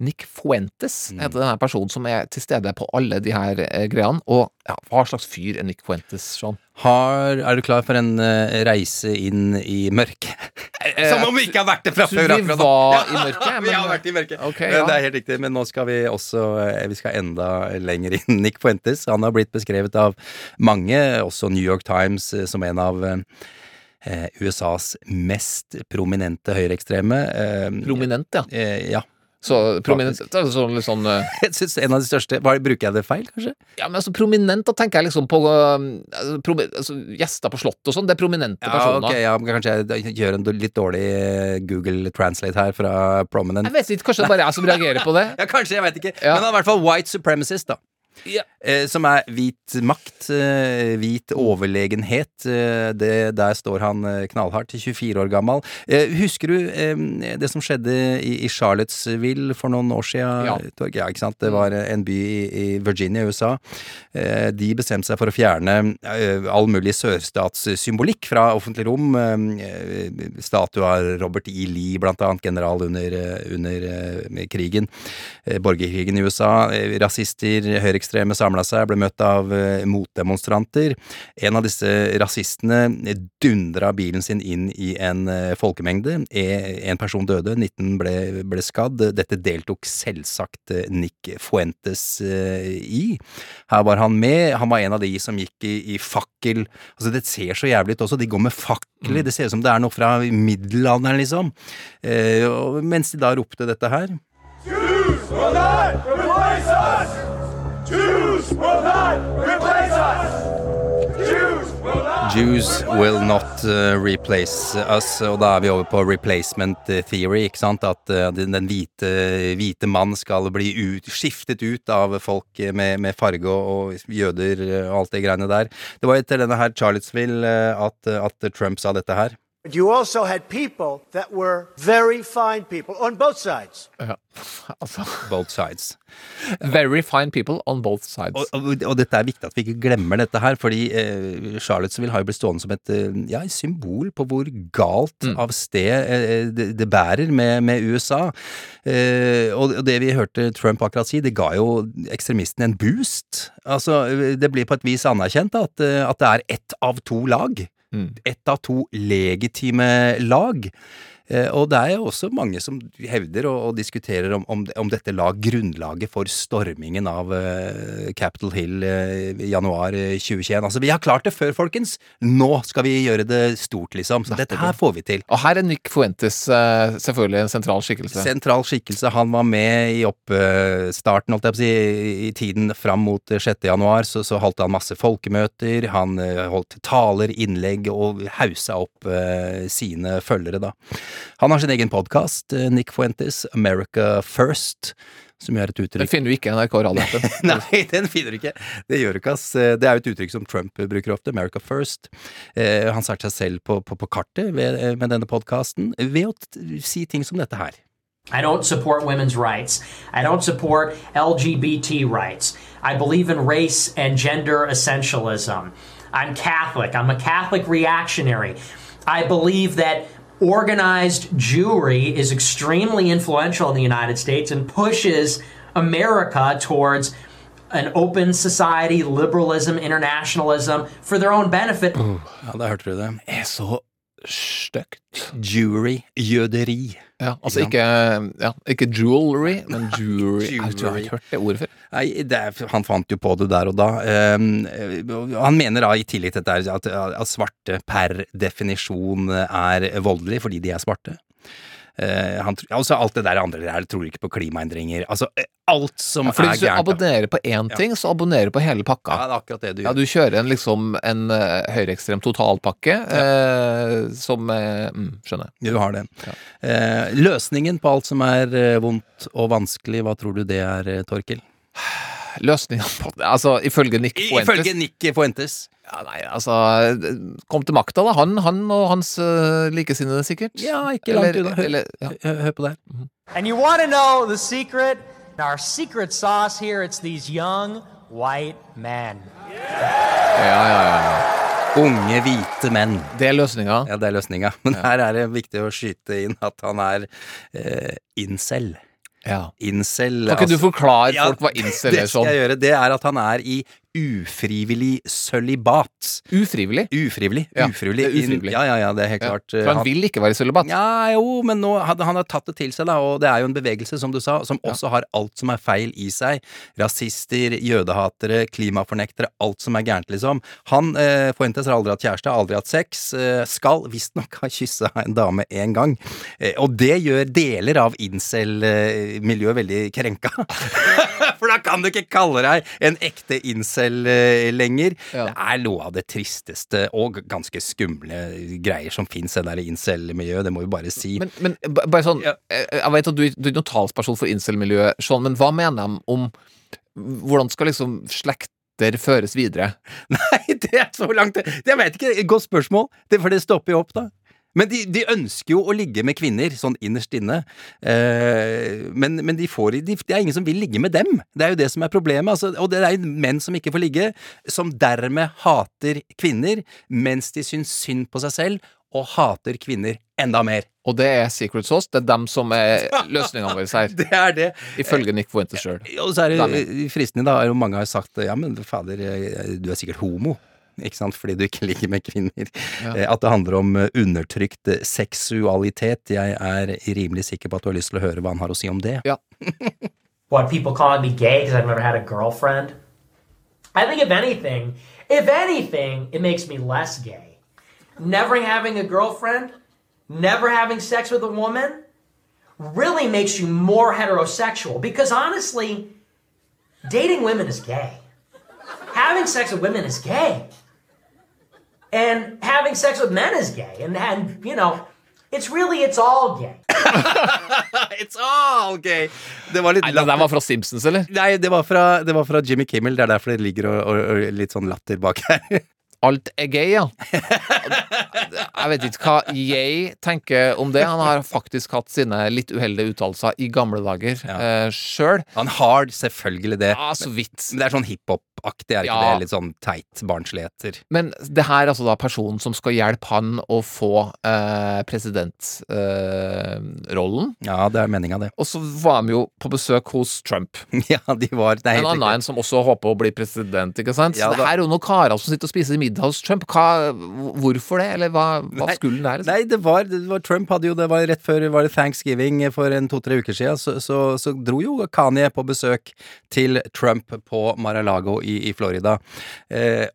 Nick Fuentes heter denne personen som er til stede på alle de her greiene. Og ja, hva slags fyr er Nick Fuentes, Sean?
Har, er du klar for en uh, reise inn i mørket? Som om vi ikke har vært det fra før.
vi var i mørket,
vi har vært i mørket. Okay,
ja.
Det er helt riktig, men nå skal vi også eh, Vi skal enda lenger inn. Nick Fuentes han har blitt beskrevet av mange, også New York Times, eh, som en av eh, USAs mest prominente høyreekstreme. eh,
Prominent, ja.
eh, ja.
Så prominent sånn, litt sånn uh,
Jeg synes en av de største Hva, Bruker jeg det feil, kanskje?
Ja, men altså prominent, da tenker jeg liksom på uh, promi altså, gjester på Slottet og sånn. Det er prominente
Ja,
personer.
Okay, ja, men Kanskje jeg gjør en litt dårlig eh, Google translate her fra prominent.
Jeg vet ikke, kanskje det bare er jeg som reagerer på det.
Ja, kanskje, jeg vet ikke.
Ja.
Men han er i hvert fall white supremacist, da.
Ja.
Eh, som er hvit makt, eh, hvit overlegenhet. Eh, det, der står han eh, knallhardt, 24 år gammel. Eh, husker du eh, det som skjedde i, i Charlottesville for noen år siden?
Ja.
Ja, ikke sant? Det var en by i, i Virginia, USA. Eh, de bestemte seg for å fjerne all mulig sørstatssymbolikk fra offentlig rom. Statue av Robert E. Lee, blant annet, general under, under krigen. Borgerkrigen i USA. Rasister, høyreekstreme samla seg, ble møtt av eh, motdemonstranter. En av disse rasistene dundra bilen sin inn i en eh, folkemengde. E- En person døde, 19 ble, ble skadd. Dette deltok selvsagt eh, Nick Fuentes i. Her var han med. Han var en av de som gikk i, i fakkel. Altså, det ser så jævlig ut også. De går med fakler. Det ser ut som det er noe fra middelalderen, liksom. Eh, og mens de da ropte dette her
Jews will not replace us! Jews will not
uh, replace us. Og da er vi over på replacement theory, ikke sant? At uh, den den hvite, hvite mann skal bli ut, skiftet ut av folk med, med farge og, og jøder og alt det greiene der. Det var etter denne her Charlottesville uh, at, at Trump sa dette her.
But you also had people that were very fine people on both sides.
Ja, altså
Both sides.
Very fine people on both sides.
Og, og, og dette er viktig at vi ikke glemmer dette her, fordi eh, Charlottesville har jo blitt stående som et eh, ja, symbol på hvor galt av sted eh, det, det bærer med, med USA. Eh, og, det vi hørte Trump akkurat si, det ga jo ekstremistene en boost. Altså, det blir på et vis anerkjent at, eh, at det er ett av to lag. Ett av to legitime lag. Eh, Og det er jo også mange som hevder og, og diskuterer om, om, om dette la grunnlaget for stormingen av uh, Capitol Hill i januar eh, 2021. Altså, vi har klart det før, folkens! Nå skal vi gjøre det stort, liksom. Så dette her får vi til.
Og her er Nick Fuentes uh, selvfølgelig en sentral skikkelse.
Sentral skikkelse. Han var med i oppstarten, holdt jeg på å si, i- tiden fram mot eh, 6. januar. Så, så holdt han masse folkemøter, han holdt taler, innlegg og hausa opp sine følgere, da. Han har sin egen podkast, Nick Fuentes, America First. Som gjør et
Den
uttrykk
finner du ikke i NRK radioappen.
Nei, den finner du ikke. Det gjør du ikke, ass. Det er jo et uttrykk som Trump bruker ofte. America first. Eh, han satte seg selv på, på, på kartet ved, med denne podkasten ved å si ting som dette her.
I don't support women's rights. I don't support LGBT rights. I believe in race and gender essentialism. I'm Catholic. I'm a Catholic reactionary. I believe that organized Jewry is extremely influential in the United States and pushes America towards an open society, liberalism, internationalism for their own benefit.
Ja, da hørte du det.
er så stygt.
Jury. Jøderi.
Ja, altså ikke, ja, ikke jewelry, men jewelry. Jeg tror jeg har hørt det ordet før.
Nei, det er, han fant jo på det der og da. Um, han mener da i tillegg til dette at, at svarte per definisjon er voldelige fordi de er svarte. Uh, han, altså alt det der andre der tror ikke på klimaendringer. Altså, alt som
Ja, fordi
er
hvis du
gærent.
abonnerer på én
Ja.
ting, så abonnerer du på hele pakka.
Ja, det er akkurat det du gjør.
Ja, du kjører en, liksom en uh, høyreekstrem totalpakke eh, som eh, mm, Skjønner.
Du har det. Eh, løsningen på alt som er eh, vondt og vanskelig, hva tror du det er, eh, Torkil?
Løsningen på det Altså, ifølge Nick Fuentes
Ifølge Nick Fuentes.
Ja, Nei, altså Kom til makta, da. Han, han og hans uh, likesinnede, sikkert.
Ja, ikke langt unna. Hør,
ja.
på det.
And you want to know the secret? Our secret sauce here, it's these young white men.
Ja, ja, ja.
Unge, hvite menn.
Det er løsninga.
Ja, det er løsninga. Men her er det viktig å skyte inn at han er eh, incel.
Ja.
Incel
Kan ikke du
forklare
forklare
Ja,
folk hva incel er
Det skal
sånn?
jeg gjøre. Det er at han er i ufrivillig sølibat.
Ufrivillig?
Ufrivillig.
Ja,
ufrivillig.
ufrivillig.
Ja, ja, ja, det er helt
Ja,
klart.
For han vil ikke være i sølibat?
Ja, jo, men nå hadde han har tatt det til seg, da, og det er jo en bevegelse, som du sa, som også har alt som er feil i seg. Rasister, jødehatere, klimafornektere, alt som er gærent, liksom. Han, eh, Fuentes, har aldri hatt kjæreste, har aldri hatt sex, eh, skal visstnok ha kyssa en dame én gang. Eh, og det gjør deler av incel-miljøet veldig krenka. For da kan du ikke kalle deg en ekte incel eh, lenger.
Ja.
Det er noe av det tristeste og ganske skumle greier som fins, det der incel-miljøet, det må vi bare si.
Men, men bare sånn Jeg, jeg vet at du, du er noen talsperson for incel-miljøet, Sean, men hva mener de om Hvordan skal liksom slekt føres videre?
Nei, det er så langt Jeg vet ikke, godt spørsmål, det, for det stopper jo opp, da. Men de, de ønsker jo å ligge med kvinner, sånn innerst inne. Eh, men men de får, de, det er ingen som vil ligge med dem. Det er jo det som er problemet. Altså, og det er menn som ikke får ligge, som dermed hater kvinner, mens de syns synd på seg selv, og hater kvinner enda mer.
Og det er secret sauce. Det er dem som er løsningene våre her.
Det er det.
Ifølge Nick Fuentes sjøl.
Og så er det fristende, da, mange har sagt ja, men fader, du er sikkert homo. Ikke sant? Fordi du ikke ligger med kvinner.
Ja.
Eh, At det handler om eh, undertrykt eh, seksualitet. Jeg er rimelig sikker på at du har lyst til å høre hva han har å si om det.
Ja.
What people calling me gay because I've never had a girlfriend. I think if anything, if anything, it makes me less gay. Never having a girlfriend, never having sex with a woman, really makes you more heterosexual. Because honestly, dating women is gay. Having sex with women is gay. And having sex with men is gay. And, and you know, it's really, it's all gay.
It's all gay! Det var litt
Nei, det der var fra Simpsons, eller?
Nei, det var fra, det var fra Jimmy Kimmel. Det er derfor det ligger og, og, og litt sånn latter bak her.
Alt er gay, ja. Jeg vet ikke hva jeg tenker om det. Han har faktisk hatt sine litt uheldige uttalelser i gamle dager
Ja.
Uh, sjøl.
Han har selvfølgelig det.
Ja, så vidt.
Men det er sånn hiphop-aktig, er ikke
Ja.
det? Litt sånn teit barnsligheter.
Men det her er altså da personen som skal hjelpe han å få eh, presidentrollen.
Ja, det er meninga, det.
og så var de jo på besøk hos Trump.
Ja, de var det
En annen en som også håper å bli president, ikke sant? Så det her er jo noen karer som sitter og spiser middag hos Trump. Hva, hvorfor det, eller hva, hva skulle den der? Liksom?
Nei, det var, det var Trump hadde jo Det var rett før var det thanksgiving for en to-tre uker siden, så, så, så dro jo Kanye på besøk til Trump på Mar-a-Lago i, i Florida. Eh,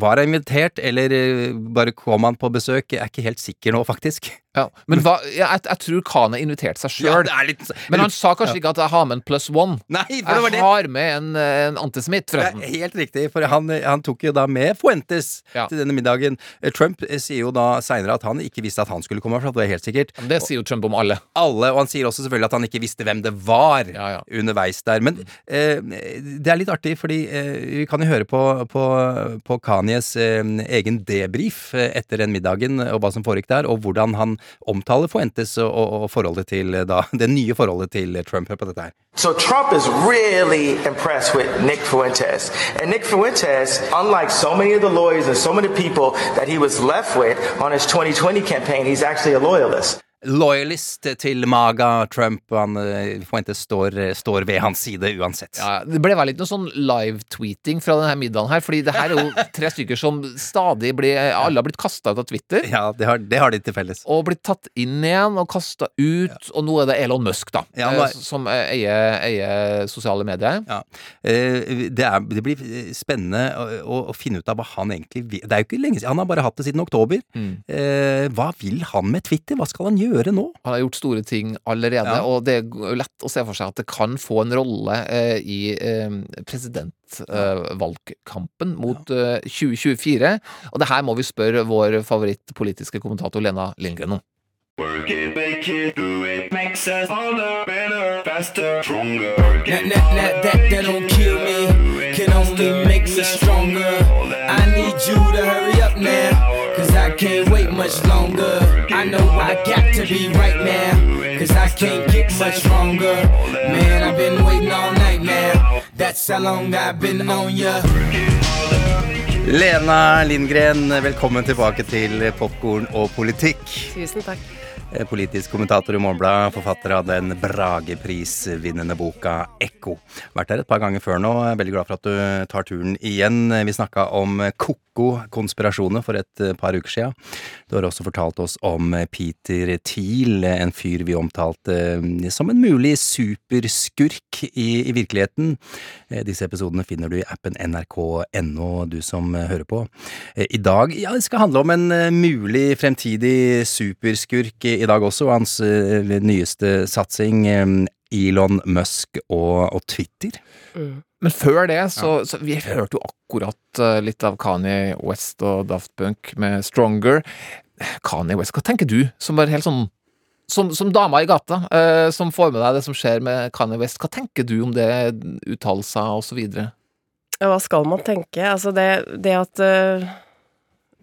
var han invitert, eller eh, bare kom han på besøk? Jeg er ikke helt sikker nå, faktisk.
Ja, men hva, jeg, jeg tror har invitert seg
Ja,
sjøl.
er
men han sa kanskje ikke at jeg har med en plus one.
Nei, for det var det.
Jeg har med en, en antisemitt,
Det
forresten.
helt riktig, for han, han tok jo da med Fuentes
Ja.
til denne middagen. Eh, Trump eh, sier jo da seinere at han ikke visste at han skulle komme, for det er helt sikkert.
Men det sier jo Trump om alle.
alle, og han sier også selvfølgelig at han ikke visste hvem det var
Ja, ja.
underveis der. Men eh, det er litt artig, fordi eh, vi kan jo høre på, på, på Kanyes eh, egen debrief eh, etter den middagen, og hva som foregikk der, og hvordan han omtaler Fuentes og, og, og forholdet til eh, da, det nye forholdet til Trump. Hør på dette her.
So Trump is really impressed with Nick Fuentes. And Nick Fuentes, unlike so many of the lawyers and so many people that he was left with on his 2020 campaign, he's actually a loyalist.
Loyalist til Maga Trump, han, eh, står, står ved hans side uansett.
Ja, det ble vel ikke noe sånn live-tweeting fra denne middagen her, fordi det her er jo tre stykker som stadig blir Alle har blitt kasta ut av Twitter.
Ja, det har, det har de til felles.
Og blitt tatt inn igjen og kasta ut, og nå er det Elon Musk, da,
Ja,
eh,
er-
som eh, eier, eier sosiale medier.
Ja. Eh, Det, er, det blir eh, spennende å, å, finne ut av hva han egentlig vil. Det er jo ikke lenge siden, Han har bare hatt det siden oktober.
Mm.
Eh, hva vil han med Twitter? Hva skal han gjøre? Gjøre nå?
Han har gjort store ting allerede,
Ja.
og det er lett å se for seg at det kan få en rolle eh, i eh, presidentvalgkampen mot eh, 2024. Og det her må vi spørre vår favorittpolitiske kommentator Lena Lindgren om.
Work it, make it, do it, makes us harder, better, faster, stronger. That, that, that, that, that don't kill me, can only make us stronger. I need you to hurry up now, can't wait much longer. I know I got to be right now, cause I can't get much stronger. Man, I've been waiting all night now, that's how long I've been on ya.
Lena Lindgren, velkommen tilbake til Popkorn og politikk.
Tusen takk.
Eh, Politisk kommentator i Morgenbladet, forfatter av den Brageprisvinnende boka Ekko. Vært her et par ganger før nå. Veldig glad for at du tar turen igjen. Vi snakka om ko-ko-konspirasjoner for et eh, par uker sia. Du har også fortalt oss om Peter Thiel, en fyr vi omtalte eh, som en mulig superskurk i, i virkeligheten. Disse episodene finner du i appen nrk.no, du som hører på. I dag ja, det skal handle om en mulig fremtidig superskurk i dag også, og hans eh, nyeste satsing, eh, Elon Musk og, og Twitter.
Men før det, så, så Vi hørte jo akkurat eh, litt av Kanye West og Daft Punk med Stronger. Kanye West, hva tenker du, som er helt sånn som, som dama i gata, eh, som får med deg det som skjer med Kanye West, hva tenker du om det, uttalelser og så videre?
Ja, Hva skal man tenke? Altså, det, det at øh,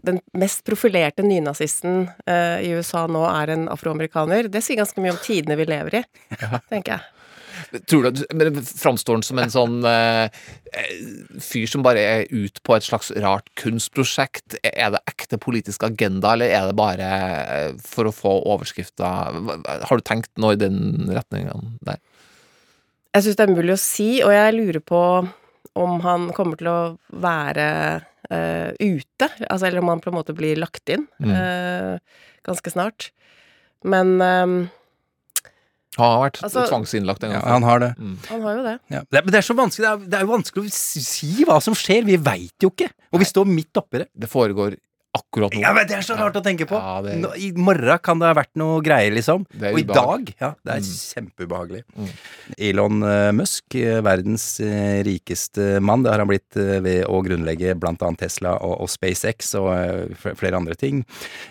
den mest profilerte nynazisten uh, i USA nå er en afroamerikaner, det sier ganske mye om tidene vi lever i, tenker jeg.
Tror du, men Framstår han som en sånn eh, fyr som bare er ute på et slags rart kunstprosjekt? Er det ekte politisk agenda, eller er det bare for å få overskrifter? Har du tenkt noe i den retninga der?
Jeg syns det er mulig å si, og jeg lurer på om han kommer til å være øh, ute, altså, eller om han på en måte blir lagt inn
Mm.
øh, ganske snart. Men um,
Han har vært
Altså-
tvangsinnlagt en gang.
Ja, han har det.
han har jo det.
Ja. Det, er, men det er så vanskelig, det er, det er jo vanskelig å si si hva som skjer. Vi veit jo ikke. Og vi står midt oppi det.
Det foregår akkurat nå.
Ja, men Det er så rart å tenke på.
Ja, det-
Nå, I morgen kan det ha vært noe greier, liksom. Og i dag Ja, det er kjempeubehagelig. Elon eh, Musk, eh, verdens eh, rikeste mann, det har han blitt ved å grunnlegge blant annet Tesla og, og SpaceX og flere andre ting.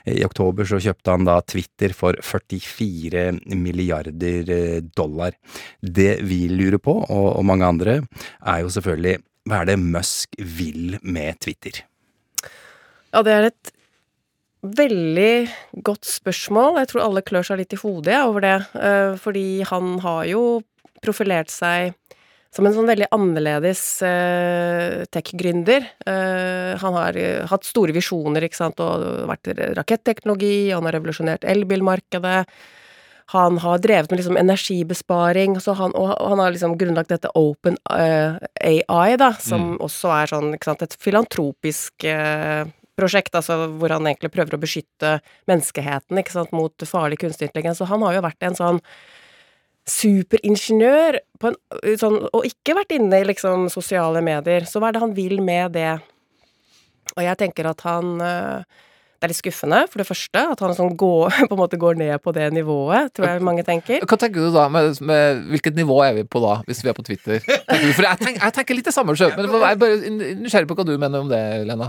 I oktober så kjøpte han da Twitter for 44 milliarder dollar. Det vi lurer på, og, og mange andre, er jo selvfølgelig hva er det Musk vil med Twitter?
Ja, det er et veldig godt spørsmål. Jeg tror alle klør seg litt i hodet over det. eh, Fordi han har jo profilert seg som en sånn veldig annerledes uh, tech-gründer. Eh, han har eh, hatt store visjoner, ikke sant, og vært raketteknologi, han har revolusjonert elbilmarkedet. Han har drevet med liksom energibesparing, så han, og han har liksom grunnlagt dette Open eh, AI, da, som også er sånn, sant, et filantropisk eh, prosjekt, altså hvor han egentlig prøver å beskytte menneskeheten, ikke sant, mot farlig kunstig intelligens. Og han har jo vært en sånn superingeniør på en, sånn, og ikke vært inne i liksom sosiale medier. Så hva er det han vil med det? Og jeg tenker at han Det er litt skuffende, for det første, at han sånn går, på en måte går ned på det nivået, tror jeg mange tenker.
Hva tenker du da? Med, med, hvilket nivå er vi på da, hvis vi er på Twitter? For jeg, tenker, jeg tenker litt det samme sjøl, men jeg er bare nysgjerrig på hva du mener om det, Lena.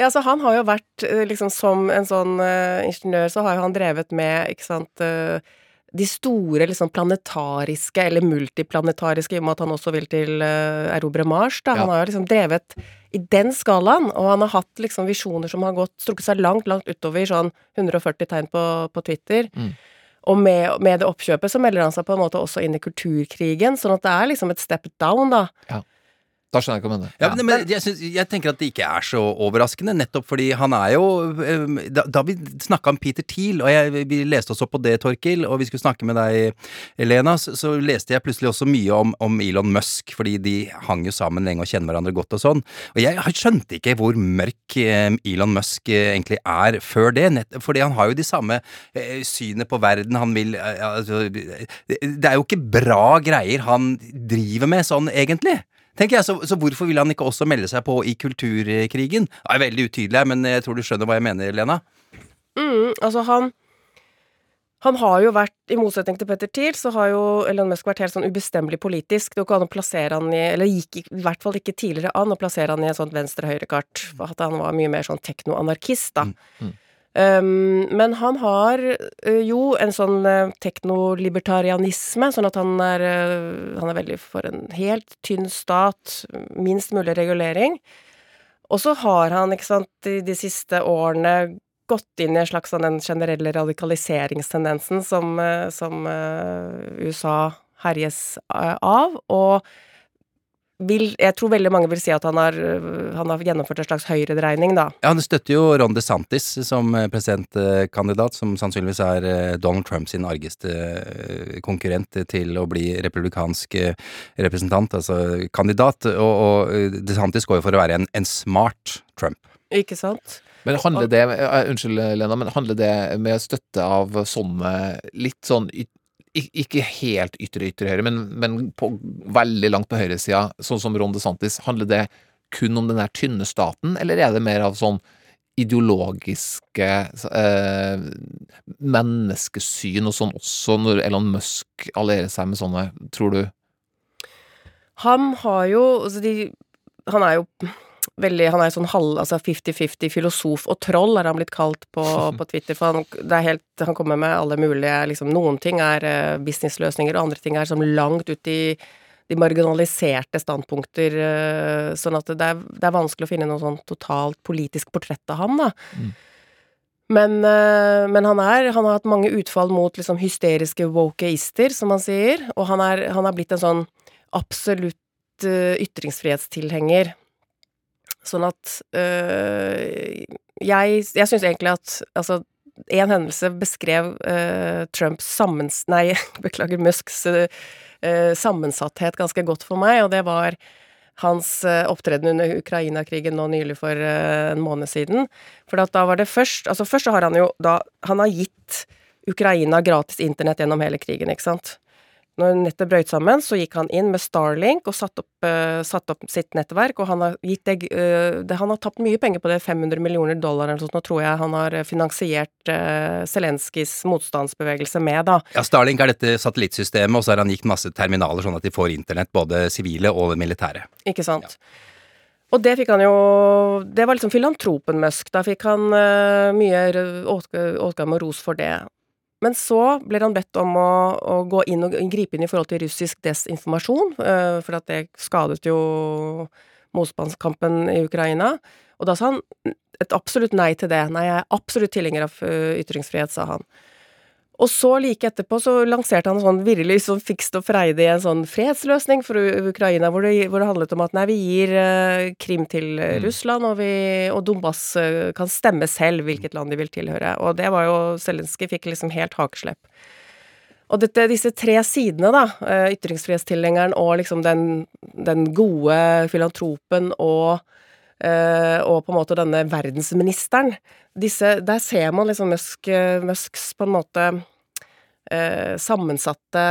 Ja, så han har jo vært eh, liksom som en sånn uh, ingeniør, så har jo han drevet med, ikke sant uh, de store liksom planetariske, eller multiplanetariske, i og med at han også vil til uh, erobre Mars, da. Han
Ja.
har jo liksom drevet i den skalaen, og han har hatt liksom visjoner som har gått, strukket seg langt, langt utover sånn 140 tegn på, på Twitter.
Mm.
Og med, med det oppkjøpet så melder han seg på en måte også inn i kulturkrigen, sånn at det er liksom et step down, da.
Da skjønner jeg hva du mener.
Ja, men, men jeg, synes, jeg tenker at det ikke er så overraskende, nettopp fordi han er jo eh, Da, da vi snakka om Peter Thiel, og jeg, vi leste oss opp på det, Torkil, og vi skulle snakke med deg, Elena, så, så leste jeg plutselig også mye om, om Elon Musk, fordi de hang jo sammen lenge og kjenner hverandre godt og sånn. Og jeg skjønte ikke hvor mørk eh, Elon Musk eh, egentlig er før det, nett, fordi han har jo de samme eh, synet på verden, han vil eh, altså, det, det er jo ikke bra greier han driver med sånn, egentlig tenker jeg, så, så hvorfor vil han ikke også melde seg på i kulturkrigen? Det er veldig utydelig men jeg tror du skjønner hva jeg mener, Lena?
Mm, altså han Han har jo vært, i motsetning til Petter Thiel, så har jo Elon Musk vært helt sånn ubestemmelig politisk. Det går ikke an å plassere han i Eller gikk i hvert fall ikke tidligere an å plassere han i et sånt venstre-høyre-kart. At han var mye mer sånn teknoanarkist, da. Um, men han har uh, jo en sånn uh, teknolibertarianisme, sånn at han er, uh, han er veldig for en helt tynn stat, minst mulig regulering. Og så har han, ikke sant, i de siste årene gått inn i en slags sånn den generelle radikaliseringstendensen som, som USA herjes av, og vil, jeg tror veldig mange vil si at han har, han har gjennomført en slags høyredreining, da.
Ja, Han støtter jo Ron DeSantis som eh, presidentkandidat, som sannsynligvis er eh, Donald Trump sin argeste eh, konkurrent til å bli republikansk representant, altså kandidat. Og, og DeSantis går jo for å være en, en smart Trump.
Ikke sant?
Men handler det Unnskyld, Lena, men handler det med støtte av sånne litt sånn ikke helt ytre ytre høyre, men, men på, veldig langt på høyresida, sånn som Ron DeSantis, handler det kun om den der tynne staten, eller er det mer av sånn ideologiske eh, menneskesyn og sånn også, når Elon Musk allierer seg med sånne, tror du?
Han har jo altså de, Han er jo veldig Han er sånn halv, altså 50-50 filosof og troll, er han blitt kalt på, på Twitter. For han, helt, han kommer med alle mulige liksom, Noen ting er eh, businessløsninger, og andre ting er som langt ut i de marginaliserte standpunkter, eh, sånn at det er, det er vanskelig å finne noe sånn totalt politisk portrett av han, da. Men, eh, men han, er, han har hatt mange utfall mot liksom hysteriske wokeister, som han sier, og han er, han er blitt en sånn absolutt ytringsfrihetstilhenger. Sånn at øh, Jeg, jeg syns egentlig at altså en hendelse beskrev øh, Trumps sammens... Nei, beklager, Musks øh, sammensatthet ganske godt for meg, og det var hans øh, opptreden under Ukraina-krigen nå nylig for en måned siden. For da var det først Altså, først så har han jo da Han har gitt Ukraina gratis internett gjennom hele krigen, ikke sant? Når nettet brøyt sammen, så gikk han inn med Starlink og satte opp, uh, satt opp sitt nettverk, og han har gitt det, uh, det Han har tapt mye penger på det, 500 millioner dollar eller noe sånt, nå tror jeg han har eh, finansiert uh, Zelenskyjs motstandsbevegelse med, da.
Ja, Starlink er dette satellittsystemet, og så har han gitt masse terminaler sånn at de får internett, både sivile og militære.
Ikke sant? Og det fikk han jo Det var liksom filantropen Musk. Da fikk han uh, mye åtgang og ros for det. Men så blir han bedt om å, å gå inn og gripe inn i forhold til russisk desinformasjon, eh, for at det skadet jo motstandskampen i Ukraina. Og da sa han et absolutt nei til det. Nei, jeg er absolutt tilhenger av eh, ytringsfrihet, sa han. Og så like etterpå så lanserte han en sånn virkelig sånn fikst og freidig en sånn fredsløsning for Ukraina, hvor det, hvor det handlet om at nei, vi gir uh, Krim til mm. Russland, og, vi, og Donbas uh, kan stemme selv hvilket land de vil tilhøre. Og det var jo Zelenskyj fikk liksom helt hakeslepp. Og dette, disse tre sidene, da, eh, ytringsfrihetstilhengeren og liksom den, den gode filantropen og eh, og på en måte denne verdensministeren. Disse, der ser man liksom Musk, eh, Musks på en måte eh, sammensatte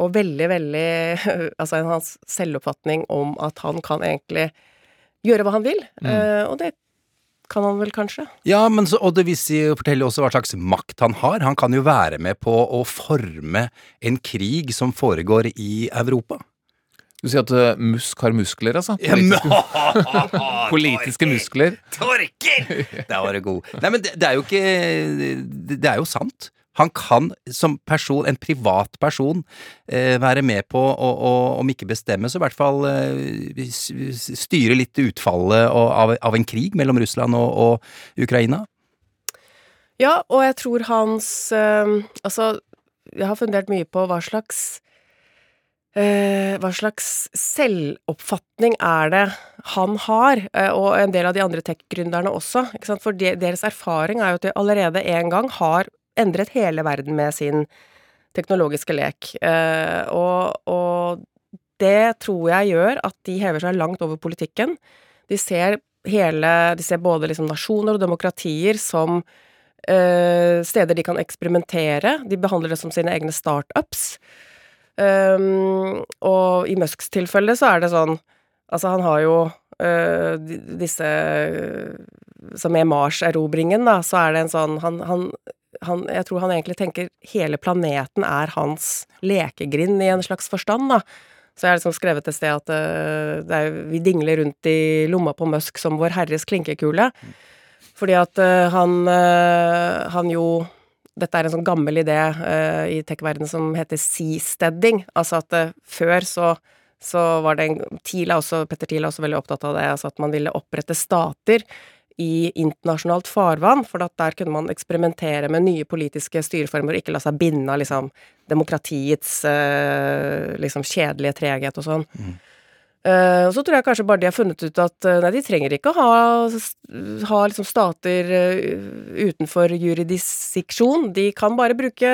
og veldig, veldig Altså hans selvoppfatning om at han kan egentlig gjøre hva han vil. Eh, og det kan han vel kanskje.
Ja, men så, og det viser, forteller også hva slags makt han har. Han kan jo være med på å forme en krig som foregår i Europa.
Du sier at eh, Musk har muskler, altså?
Ja,
Politiske, politiske muskler.
Torker! Der var du god. Nei, men det, det er jo ikke det, det er jo sant. Han kan som person, en privat person, eh, være med på å, å, om ikke bestemme, så i hvert fall eh, styre litt utfallet og- av, av en krig mellom Russland og, og Ukraina.
Ja, og jeg tror hans eh, Altså, jeg har fundert mye på hva slags eh, Hva slags selvoppfatning er det han har, eh, og en del av de andre tech-gründerne også. For de, deres erfaring er jo at de allerede en gang har endret hele verden med sin teknologiske lek. Eh, og, og det tror jeg gjør at de hever seg langt over politikken. De ser hele De ser både liksom nasjoner og demokratier som eh, steder de kan eksperimentere. De behandler det som sine egne startups. Um, og i Musks tilfelle så er det sånn Altså, han har jo uh, disse Så med Mars-erobringen, da, så er det en sånn han, han, han, Jeg tror han egentlig tenker hele planeten er hans lekegrind i en slags forstand, da. Så jeg har liksom skrevet et sted at uh, det er, vi dingler rundt i lomma på Musk som Vår Herres klinkekule. Fordi at uh, han, eh, han jo Dette er en sånn gammel idé uh, i tech-verdenen som heter seasteading. Altså at uh, før så, så var det en Thiel også, Petter Thiel er også veldig opptatt av det, altså at man ville opprette stater i internasjonalt farvann, for der kunne man eksperimentere med nye politiske styreformer og ikke la seg binde av liksom demokratiets uh, liksom kjedelige treghet og sånn. Eh, og så tror jeg kanskje bare de har funnet ut at uh, nei, de trenger ikke å ha, ha liksom stater uh, utenfor jurisdiksjon. De kan bare bruke,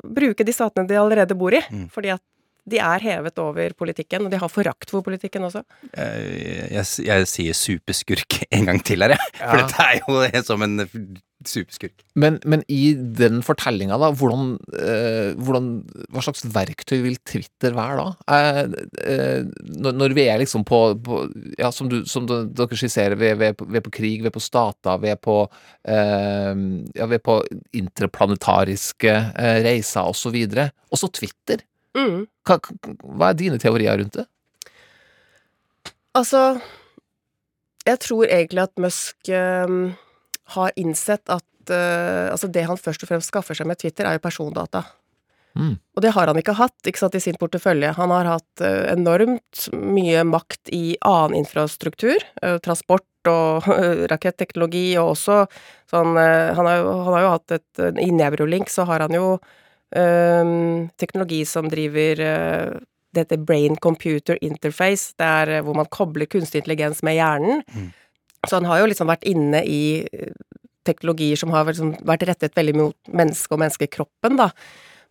bruke de statene de allerede bor i, fordi at de er hevet over politikken, og de har forakt for politikken også.
Jeg, Jeg, jeg sier superskurk en gang til her, jeg. For
Ja.
dette er jo som en superskurk.
Men, men i den fortellinga, da, hvordan, eh, hvordan Hva slags verktøy vil Twitter være da? Eh, eh, når, når vi er liksom på, på Ja, som, du, som du, dere skisserer, vi er, vi, er på, vi er på krig, vi er på stater, vi er på eh, Ja, vi er på interplanetariske eh, reiser, og så videre. Også Twitter.
Mm.
Hva, hva er dine teorier rundt det?
Altså, jeg tror egentlig at Musk øh, har innsett at øh, altså det han først og fremst skaffer seg med Twitter, er jo persondata.
Mm.
Og det har han ikke hatt ikke sant, i sin portefølje. Han har hatt øh, enormt mye makt i annen infrastruktur, øh, transport og raketteknologi, og også sånn han, har jo, han har jo hatt et I Neurolink så har han jo teknologi som driver øh, det heter brain computer interface, det er øh, hvor man kobler kunstig intelligens med hjernen. Så han har jo liksom vært inne i eh, teknologier som har liksom vært rettet veldig mot mennesket og menneskekroppen, da.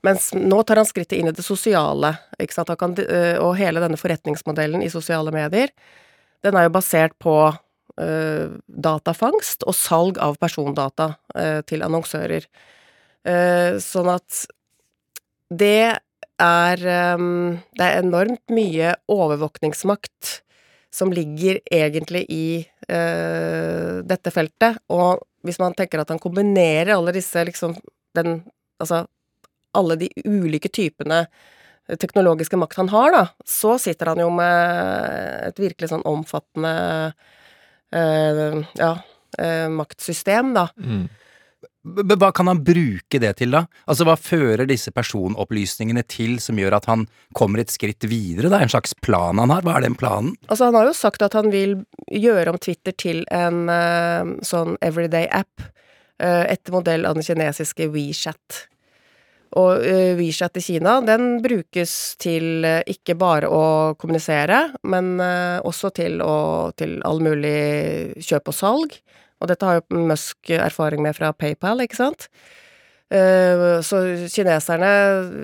Mens nå tar han skrittet inn i det sosiale, ikke sant. Kan, og hele denne forretningsmodellen i sosiale medier, den er jo basert på uh, datafangst og salg av persondata uh, til annonsører. Uh, sånn at det er um, Det er enormt mye overvåkningsmakt som ligger egentlig i uh, dette feltet. Og hvis man tenker at han kombinerer alle disse liksom den Altså alle de ulike typene teknologiske makt han har, da, så sitter han jo med et virkelig sånn omfattende uh, ja, uh, maktsystem, da.
B- Hva kan han bruke det til, da? Altså, Hva fører disse personopplysningene til som gjør at han kommer et skritt videre? Er en slags plan han har. Hva er den planen?
Altså, han har jo sagt at han vil gjøre om Twitter til en uh, sånn everyday app, uh, etter modell av den kinesiske WeChat. Og uh, WeChat i Kina, den brukes til eh, ikke bare å kommunisere, men eh, også til, å, til all mulig kjøp og salg. Og dette har jo Musk erfaring med fra PayPal, ikke sant? Eh, så kineserne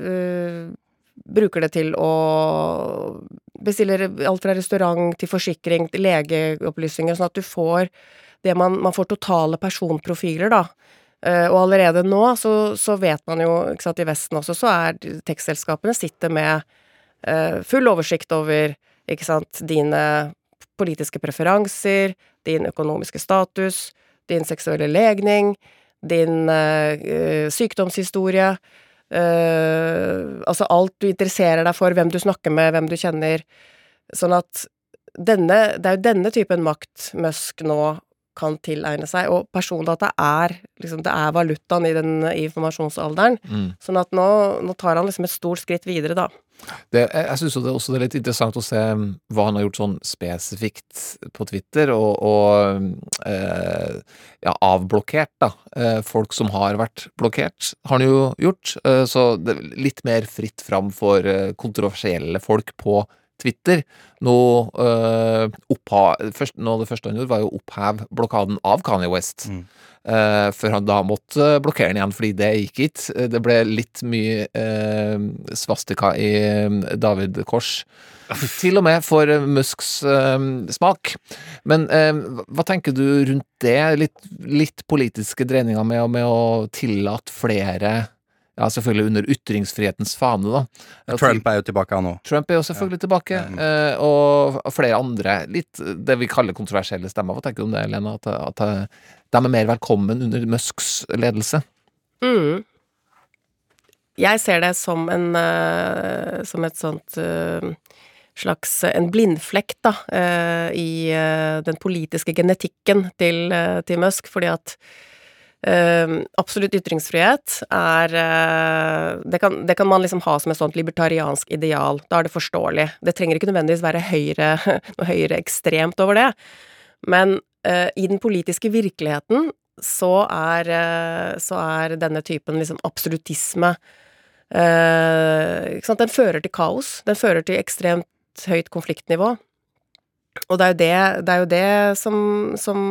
eh, bruker det til å bestille alt fra restaurant til forsikring til legeopplysninger, sånn at du får det man, man får totale personprofiler, da. Eh, og allerede nå så, så vet man jo, ikke sant, i Vesten også, så er tekstselskapene sitter med full oversikt over, ikke sant, dine politiske preferanser, din økonomiske status, din seksuelle legning, din eh, sykdomshistorie, eh, altså alt du interesserer deg for, hvem du snakker med, hvem du kjenner. Sånn at denne, det er jo denne typen makt Musk nå kan tilegne seg, og persondata er liksom, det er valutaen i den informasjonsalderen.
Mm.
Sånn at nå, nå tar han liksom et stort skritt videre, da.
Det, jeg jeg syns det også det er litt interessant å se mm, hva han har gjort sånn spesifikt på Twitter, og, og eh, ja, avblokkert, da. Eh, folk som har vært blokkert, har han jo gjort. Eh, så det litt mer fritt fram for eh, kontroversielle folk på Twitter. Nå, øh, oppha, først, nå det første han gjorde, var jo å oppheve blokaden av Kanye West. Eh, før han da måtte blokkere den igjen, fordi det gikk ikke. Det ble litt mye uh, svastika i eh, David Kors. Til og med for Musks uh, smak. Men hva tenker du rundt det? Litt, litt politiske dreininger med, med å tillate flere Ja, selvfølgelig under ytringsfrihetens fane, da. At-
Trump er jo tilbake, han òg.
Trump er jo selvfølgelig tilbake, eh, og flere andre. Litt det vi kaller kontroversielle stemmer. Hva tenker du om det, Lena? At, at de er mer velkommen under Musks ledelse?
Mm. Jeg ser det som en eh, Som et sånt eh, slags En blindflekk, da, eh, i eh, den politiske genetikken til, eh, til Musk, fordi at eh, absolutt ytringsfrihet er eh, det, kan, det kan man liksom ha som et sånt libertariansk ideal. Da er det forståelig. Det trenger ikke nødvendigvis være høyre, noe høyere ekstremt over det. Men eh, i den politiske virkeligheten så er, eh, så er denne typen liksom absolutisme? Den fører til kaos. Den fører til ekstremt høyt konfliktnivå. Og det er jo det, det, er jo det som, som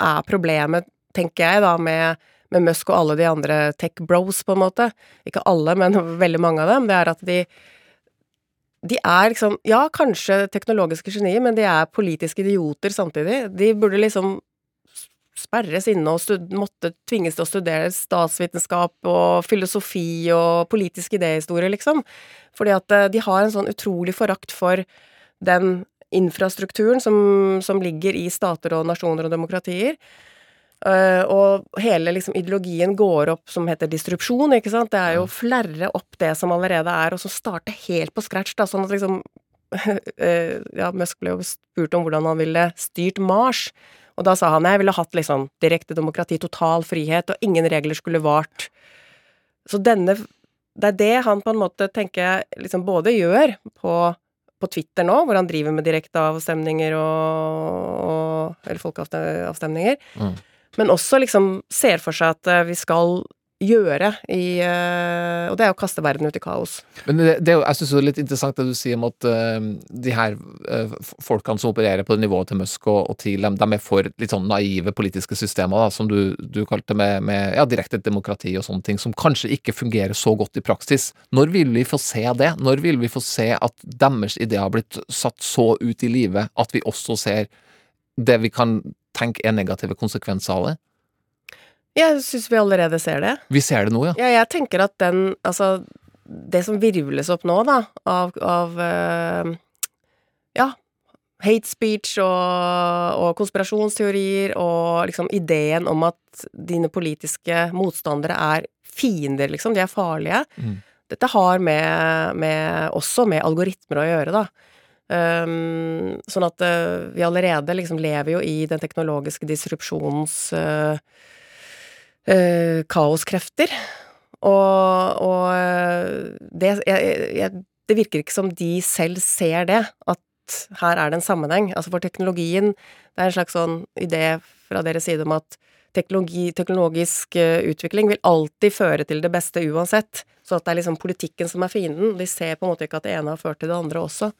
er problemet, tenker jeg, da, med, med Musk og alle de andre tech bros, på en måte. Ikke alle, men veldig mange av dem. Det er at de de er liksom Ja, kanskje teknologiske genier, men de er politiske idioter samtidig. De burde liksom sperres inne og stud måtte tvinges til å studere statsvitenskap og filosofi og politisk idéhistorie, liksom. Fordi at eh, de har en sånn utrolig forakt for den infrastrukturen som, som ligger i stater og nasjoner og demokratier. Uh, og hele liksom ideologien går opp som heter distrupsjon, ikke sant. Det er jo flerre opp det som allerede er, og så starte helt på scratch, da, sånn at liksom uh, Ja, Musk ble jo spurt om hvordan han ville styrt Mars, og da sa han jeg ville hatt liksom direkte demokrati, total frihet, og ingen regler skulle vart. Så denne Det er det han på en måte, tenker jeg, liksom både gjør på, på Twitter nå, hvor han driver med direkteavstemninger og, og Eller folkeavstemninger.
Mm.
Men også liksom ser for seg at eh, vi skal gjøre i eh, Og det er å kaste verden ut i kaos.
Men det, det jeg syns det er litt interessant det du sier om at uh, de her uh, folkene som opererer på det nivået til Musk og, og TIL, dem, de er for litt sånn naive politiske systemer, da, som du, du kalte med, med ja, direkte demokrati og sånne ting, som kanskje ikke fungerer så godt i praksis. Når vil vi få se det? Når vil vi få se at deres ideer har blitt satt så ut i livet at vi også ser det vi kan tenke er negative konsekvenser av det?
Jeg syns vi allerede ser det.
Vi ser det nå, ja.
Ja, jeg tenker at den Altså, det som virvles opp nå, da, av, av eh, Ja, hate speech og, og konspirasjonsteorier og liksom ideen om at dine politiske motstandere er fiender, liksom. De er farlige.
Mm.
Dette har med, med også med algoritmer å gjøre, da. Um, sånn at uh, vi allerede liksom lever jo i den teknologiske disrupsjonens uh, uh, kaoskrefter. Og, og det, jeg, jeg, det virker ikke som de selv ser det, at her er det en sammenheng. Altså for teknologien, det er en slags sånn idé fra deres side om at teknologi, teknologisk utvikling vil alltid føre til det beste uansett. Så at det er liksom politikken som er fienden. De ser på en måte ikke at det ene har ført til det andre også.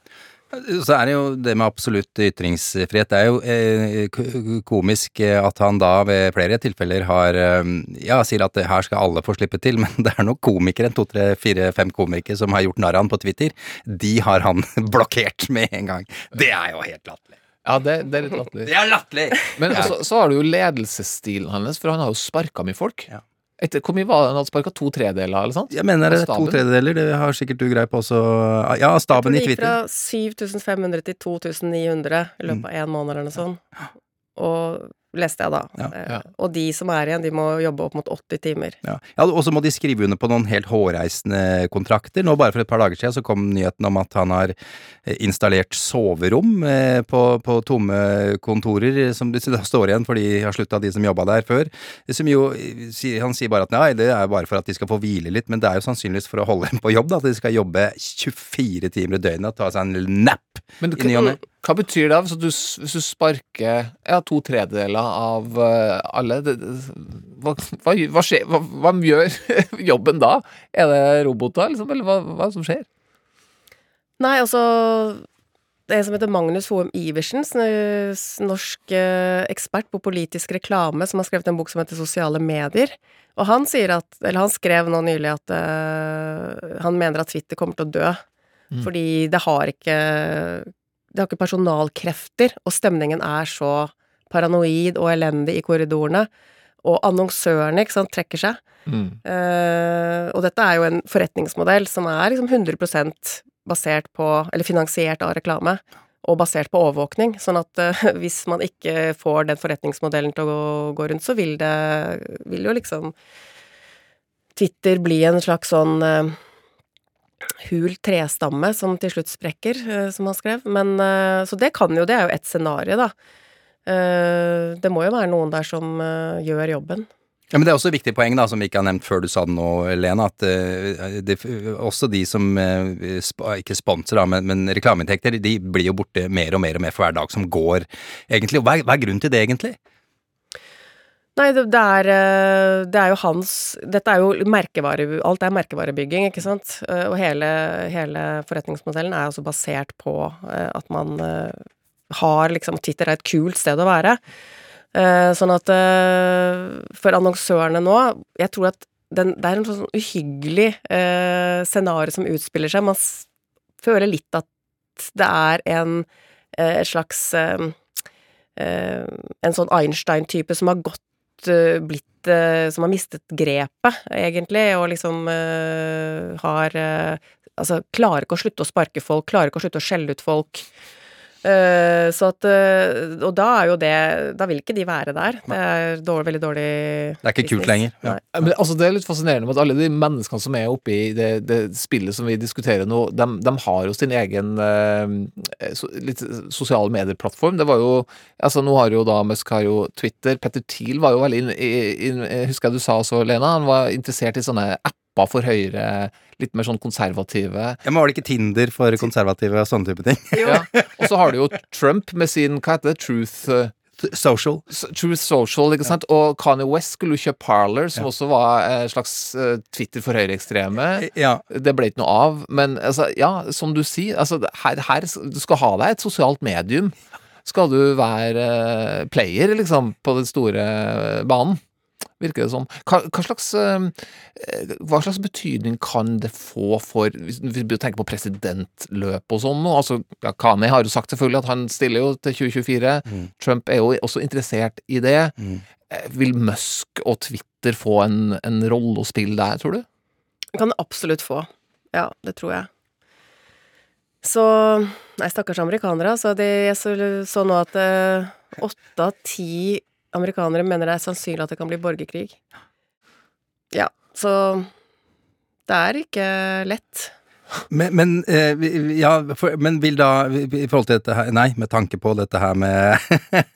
Så er det jo det med absolutt ytringsfrihet. Det er jo eh, komisk eh, at han da ved flere tilfeller har eh, Ja, sier at her skal alle få slippe til, men det er nok komikere, to, tre, fire, fem komikere som har gjort narr av han på Twitter. De har han blokkert med en gang. Det er jo helt latterlig.
Ja, det, det er litt latterlig.
Det er latterlig!
Men
Ja.
så, så har du jo ledelsesstilen hans, for han har jo sparka mye folk. Etter, hvor mye var det han hadde sparka? To tredeler, eller sant?
Jeg mener det er to tredeler, det har sikkert du greie på også. Ja, staben i
Det gikk fra 7500 til 2900 i løpet av én måned eller noe sånt. Og leste jeg da. Eh, Og de som er igjen, de må jobbe opp mot 80 timer.
Ja, ja og så må de skrive under på noen helt hårreisende kontrakter. Nå bare for et par dager siden så kom nyheten om at han har eh, installert soverom eh, på, på tomme kontorer, som da står igjen for de har slutta, de som jobba der før. Som jo, han sier bare at nei, det er bare for at de skal få hvile litt, men det er jo sannsynligvis for å holde dem på jobb, da, at de skal jobbe 24 timer i døgnet, og ta seg en nap
Men
i ny og ne.
Hva betyr det hvis du, hvis du sparker ja, to tredjedeler av eh, alle? Det, hva, hva, hva, skjer, hva, gjør jobben da? Er det roboter, liksom? Eller hva, hva som skjer?
Nei, altså Det er en som heter Magnus Hoem Iversen, er norsk eh, ekspert på politisk reklame, som har skrevet en bok som heter Sosiale medier. Og han sier at Eller han skrev nå nylig at uh, han mener at Twitter kommer til å dø.
Mm.
Fordi det har ikke Det har ikke personalkrefter, og stemningen er så paranoid og elendig i korridorene. Og annonsørene, ikke sant, trekker seg. Eh, og dette er jo en forretningsmodell som er liksom 100% basert på, eller finansiert av reklame, og basert på overvåkning. Sånn at uh, hvis man ikke får den forretningsmodellen til å gå, gå rundt, så vil det vil jo liksom Twitter bli en slags sånn eh, hul trestamme som til slutt sprekker, eh, som han skrev. Men, eh, så det kan jo, det er jo ett scenario, da. Eh, det må jo være noen der som gjør jobben.
Ja, men Det er også et viktig poeng da, som vi ikke har nevnt før du sa det nå, Lena. At det, også de som ikke sponser, da, men, men reklameinntekter, de blir jo borte mer og mer og mer for hver dag som går, egentlig. Og hva hva er grunnen til det, egentlig?
Nei, det, det, er, eh, det er jo hans Dette er jo merkevare... Alt er merkevarebygging, ikke sant? Eh, Og hele, hele forretningsmodellen er altså basert på eh, at man har liksom Twitter er et kult sted å være. Sånn at for annonsørene nå Jeg tror at den, det er en sånn uhyggelig eh, scenario som utspiller seg. Man føler litt at det er en et slags En sånn Einstein-type som har gått blitt eh, Som har mistet grepet, egentlig, og liksom eh, har eh, Altså, klarer ikke å slutte å sparke folk, klarer ikke å slutte å skjelle ut folk. Eh, så at eh, Og da er jo det Da vil ikke de være der. Det er dårlig, veldig dårlig
Det er ikke kult lenger. Ja.
Nei.
Men altså, Det er litt fascinerende med at alle de menneskene som er oppe i det, det spillet som vi diskuterer nå, de, de har jo sin egen eh, so, litt sosiale medier-plattform. Det var jo altså Nå har jo da Musk har jo Twitter. Petter Thiel var jo veldig inn, inn, inn, Husker jeg du sa så, Lena? Han var interessert i sånne apper for Høyre, litt mer sånn konservative.
Ja, men Var det ikke Tinder for konservative og sånne type ting?
Ja. Og så har du jo Trump med sin hva heter det, Truth eh,
Social.
Truth Social, ikke sant? Og Kanye West skulle jo kjøpe Parler, som også var en slags eh, Twitter for høyreekstreme.
Ja.
Det ble ikke noe av. Men altså, ja, som du sier, altså, her, her Du skal ha deg et sosialt medium. Skal du være eh, player, liksom, på den store eh, banen. Virker det som. Hva, hva, slags, eh, hva slags betydning kan det få for Hvis vi tenker på presidentløp og sånn nå altså, ja, Kani har jo sagt selvfølgelig at han stiller jo til 2024.
Mm.
Trump er jo også interessert i det. Mm. Vil Musk og Twitter få en, en rolle å spille der, tror du?
Det kan det absolutt få. Ja, det tror jeg. Så Nei, stakkars amerikanere, altså. De, jeg så, så nå at eh, åtte av ti amerikanere mener det er sannsynlig at det kan bli borgerkrig. Ja, så det er ikke lett.
Men, men, eh, ja, for, men vil da i forhold til dette her Nei, med tanke på dette her med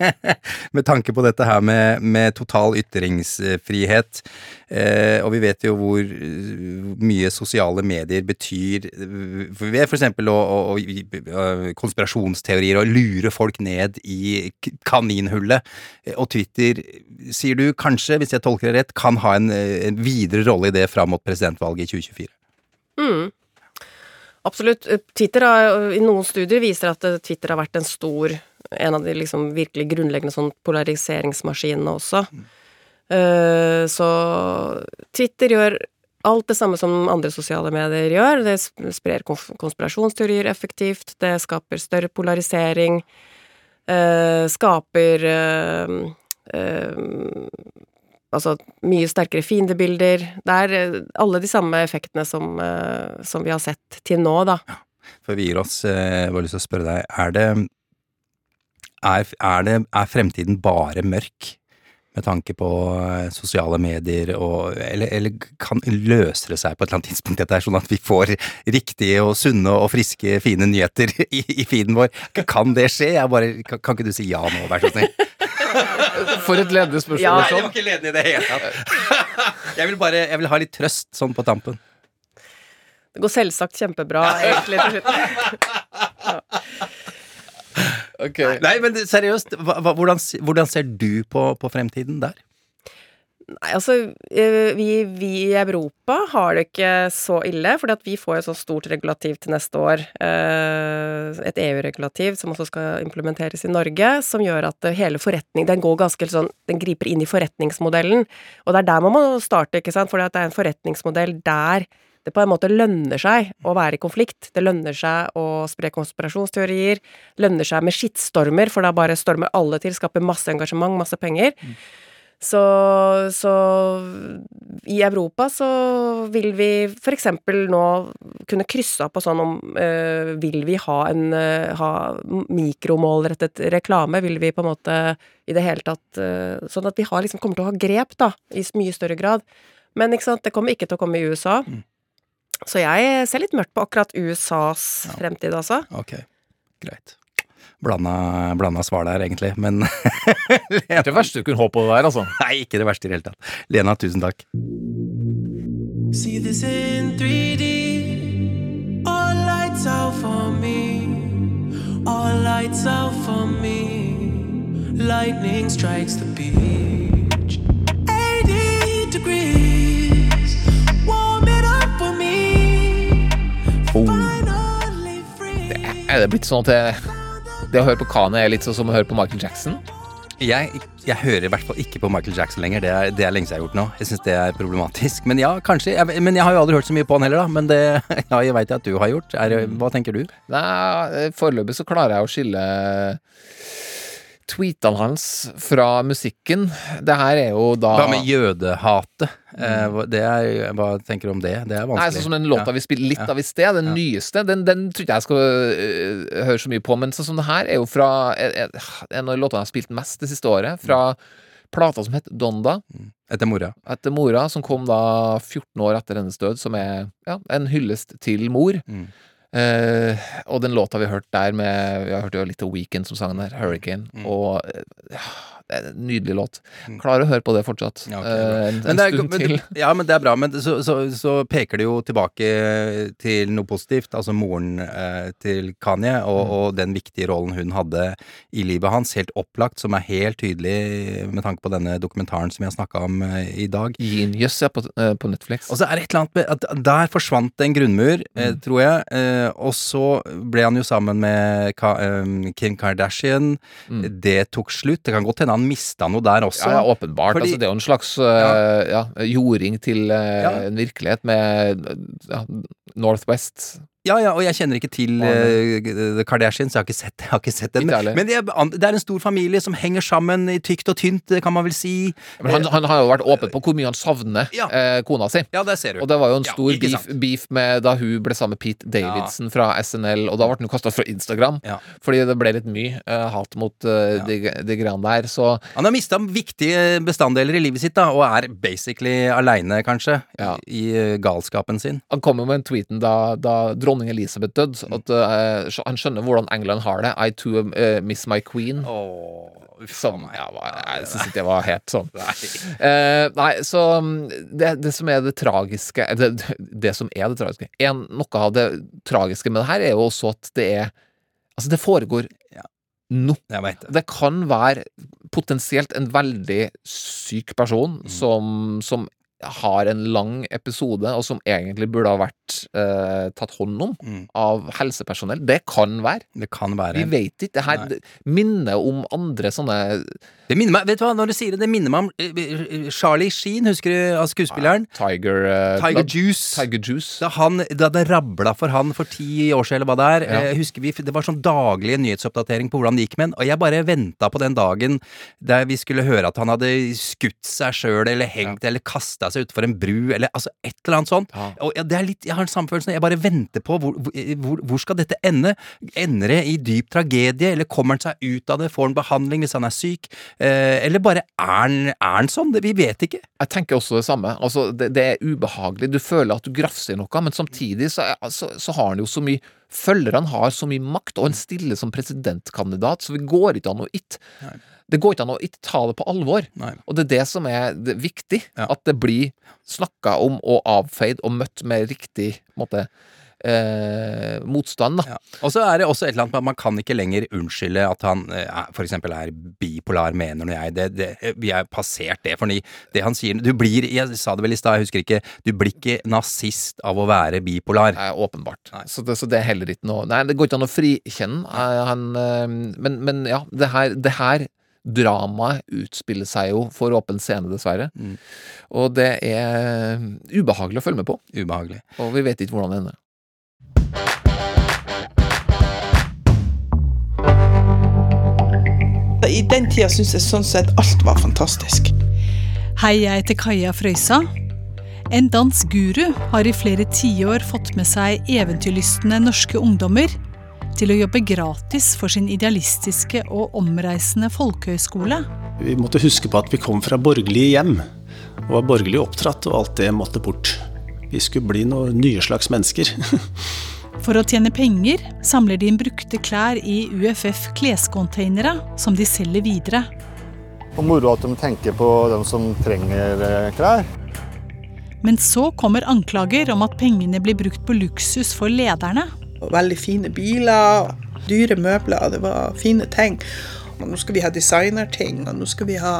Med tanke på dette her med, med total ytringsfrihet, eh, og vi vet jo hvor eh, mye sosiale medier betyr eh, ved f.eks. å, å, å konspirasjonsteorier og lure folk ned i kaninhullet. Og Twitter, sier du kanskje, hvis jeg tolker det rett, kan ha en, en videre rolle i det fram mot presidentvalget i 2024?
Mm. Absolutt. Twitter har, I noen studier viser at eh, Twitter har vært en stor En av de liksom virkelig grunnleggende sånn polariseringsmaskinene også. Eh, så Twitter gjør alt det samme som andre sosiale medier gjør. Det sprer konspirasjonsteorier effektivt, det skaper større polarisering, uh, skaper uh, eh, Altså mye sterkere fiendebilder. Det er eh, alle de samme effektene som, eh, som vi har sett til nå, da.
For vi gir oss, eh, jeg har lyst til å spørre deg, er det er, er det er fremtiden bare mørk med tanke på sosiale medier og Eller, eller kan løser det seg på et eller annet tidspunkt dette er sånn at vi får riktige og sunne og friske, fine nyheter i, i feeden vår? Kan det skje? Jeg bare, kan, kan ikke du si ja nå, vær så snill?
For et ledende spørsmål.
Ja,
sånn.
jeg var ikke ledende i det hele tatt. Jeg vil bare jeg vil ha litt trøst sånn på tampen.
Det går selvsagt kjempebra, egentlig, til slutt.
Nei, men seriøst, hva, hva, hvordan, hvordan ser du på, på fremtiden der?
Nei, altså, eh, vi, vi i Europa har det ikke så ille, fordi at vi får et så stort regulativ til neste år. eh, Et EU-regulativ som også skal implementeres i Norge, som gjør at eh, hele forretning Den går ganske sånn Den griper inn i forretningsmodellen. Og det er der man må starte, ikke sant, at det er en forretningsmodell der det på en måte lønner seg å være i konflikt. Det lønner seg å spre konspirasjonsteorier. Lønner seg med skittstormer, for da bare stormer alle til, skaper masse engasjement, masse penger. Så, så i Europa så vil vi eksempel nå kunne krysse av på sånn om øh, Vil vi ha en øh, ha mikromålrettet reklame? Vil vi på en måte i det hele tatt øh, Sånn at vi har liksom kommer til å ha grep, da, i mye større grad Men ikke sant, det kommer ikke til å komme i USA. Så jeg ser litt mørkt på akkurat USAs fremtid, altså.
Ok, greit. Blanda, blanda svar der, egentlig, men
Det verste du kunne håpe på det der, altså.
Nei, ikke det verste i det hele tatt. Lena, tusen takk.
See this in 3D. All lights out for me. All lights out for me. Lightning strikes the beach. 80 degrees. Warm it up for me. Finally free.
Er det blitt sånn at det, det å høre på Kane er litt sånn som å høre på Michael Jackson?
Jeg, jeg hører i hvert fall ikke på Michael Jackson lenger. Det er, det er lenge siden jeg har gjort nå. Jeg syns det er problematisk. Men ja, kanskje. Jeg, men jeg har jo aldri hørt så mye på han heller, da. Men det ja, jeg veit at du har gjort. Er, hva tenker du?
Nei, foreløpig så klarer jeg å skille tweetene hans fra musikken. Det her er jo da
Hva med jødehatet? Mm. hva- det er, hva tenker du om det? Det er vanskelig.
Nei, sånn som den låta
Ja.
vi spiller litt
Ja.
av i sted, den
Ja.
nyeste, den, den tror ikke jeg skal øh, høre så mye på. Men sånn som det her er jo fra en en av låtene jeg har spilt mest det siste året. Fra plata som het Donda.
Etter mora.
Etter mora, som kom da 14 år etter hennes død, som er ja, en hyllest til mor.
Mm.
Eh, og den låta vi har hørt der med Vi har hørt jo litt av Weekend som sang der, Hurricane.
Mm.
Og ja, det er en nydelig låt. Klarer å høre på det fortsatt.
Ja, okay,
eh, en, en
det er,
stund
men,
til.
ja, men det er bra. Men så, så, så peker det jo tilbake til noe positivt. Altså moren eh, til Kanye,
Mm.
og, og den viktige rollen hun hadde i livet hans. Helt opplagt, som er helt tydelig med tanke på denne dokumentaren som vi har snakka om eh, i dag.
Genius, ja, på, eh, på Netflix.
Og så er det et eller annet med der forsvant en grunnmur, eh,
Mm.
tror jeg. Eh, og så ble han jo sammen med Ka Kim Kardashian. Det tok slutt. Det kan godt hende han mista noe der også.
Ja, ja, åpenbart.
Fordi-
altså, det er jo en slags uh, ja. jording til
uh,
en virkelighet med Northwest.
Ja, ja, og jeg kjenner ikke til uh, The Kardashians, jeg har ikke sett, jeg har ikke sett den.
Ikke.
Men det er, det er en stor familie som henger sammen i tykt og tynt, kan man vel si.
Men han, han har jo vært åpen på hvor mye han savner eh, kona si.
Ja, det ser du.
Og det var jo en stor
ja,
beef, beef med da hun ble sammen med Pete Davidson fra SNL, og da ble han jo kasta fra Instagram. Fordi det ble litt mye uh, hat mot eh, de, de greiene der. Så
Han har mista viktige bestanddeler i livet sitt, da, og er basically aleine, kanskje, i i galskapen sin.
Han kom jo med en tweeten da, da dronning Elisabeth døde, at uh, han skjønner hvordan England har det. I too uh, miss my queen. Som ja, var- Jeg syns ikke det var helt sånn. Uh, nei, så mm, det, det som er det tragiske Det, det som er det tragiske en, Noe av det tragiske med det her er jo også at det er Altså, det foregår nå. Det kan være potensielt en veldig syk person som, som har en lang episode, og som egentlig burde ha vært eh, tatt hånd om av helsepersonell. Det kan være.
Det kan være.
Vi vet ikke. Det her minner om andre sånne
Det minner meg, vet du hva, når du sier det, det minner meg om eh, Charlie Sheen, husker du av skuespilleren?
Tiger uh,
Tiger Juice.
Tiger Juice.
Da, han, da det rabla for han for ti år siden, eller hva det er,
Ja.
eh, husker vi, det var sånn daglig nyhetsoppdatering på hvordan det gikk med han, og jeg bare venta på den dagen der vi skulle høre at han hadde skutt seg sjøl, eller hengt, eller kasta seg utfor en bru, eller altså et eller annet sånt. Og ja, det er litt, jeg har den samme følelsen, jeg bare venter på hvor, hvor, hvor skal dette ende? Ender det i dyp tragedie, eller kommer han seg ut av det, får han behandling hvis han er syk, eh, eller bare er han, sånn? Det, vi vet ikke.
Jeg tenker også det samme. Altså, det, det er ubehagelig. Du føler at du grafser i noe, men samtidig så, så, så har han jo så mye Følgerne har så mye makt, og han stiller som presidentkandidat, så det går ikke an å ikke Det går ikke an å ikke ta det på alvor. Og det er det som er det viktig. At det blir snakka om og avfeid og møtt med riktig måte, eh, motstand. Da.
Og så er det også et eller annet med at man kan ikke lenger unnskylde at han eh, f.eks. er bipolar, mener nå jeg. Det, det, vi er passert det, for det han sier Du blir, jeg sa det vel i stad, jeg husker ikke, du blir ikke nazist av å være bipolar.
Nei, åpenbart. Så, det, så det er heller ikke noe Nei, det går ikke an å frikjenne eh, han eh, men, men ja, det her, det her Dramaet utspiller seg jo for åpen scene, dessverre. Og det er ubehagelig å følge med på.
Ubehagelig.
Og vi vet ikke hvordan det ender.
I den tida syns jeg sånn sett alt var fantastisk.
Hei, jeg heter Kaja Frøysa. En dansk guru har i flere tiår fått med seg eventyrlystne norske ungdommer til å jobbe gratis for sin idealistiske og omreisende folkehøyskole.
Vi måtte huske på at vi kom fra borgerlige hjem. og var borgerlig oppdratt, og alt det måtte bort. Vi skulle bli noen nye slags mennesker.
For å tjene penger samler de inn brukte klær i UFF klescontainere, som de selger videre.
Og moro at de tenker på dem som trenger eh, klær.
Men så kommer anklager om at pengene blir brukt på luksus for lederne.
Veldig fine biler, dyre møbler, det var fine ting. Og nå skal vi ha designerting, og nå skal vi ha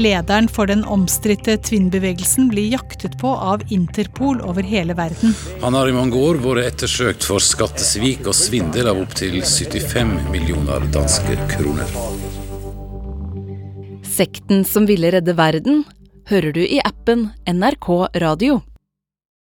Lederen for den omstridte Twin-bevegelsen blir jaktet på av Interpol over hele verden.
Han har i mange år vært ettersøkt for skattesvik og svindel av opptil 75 millioner danske kroner.
Sekten som ville redde verden hører du i appen NRK Radio.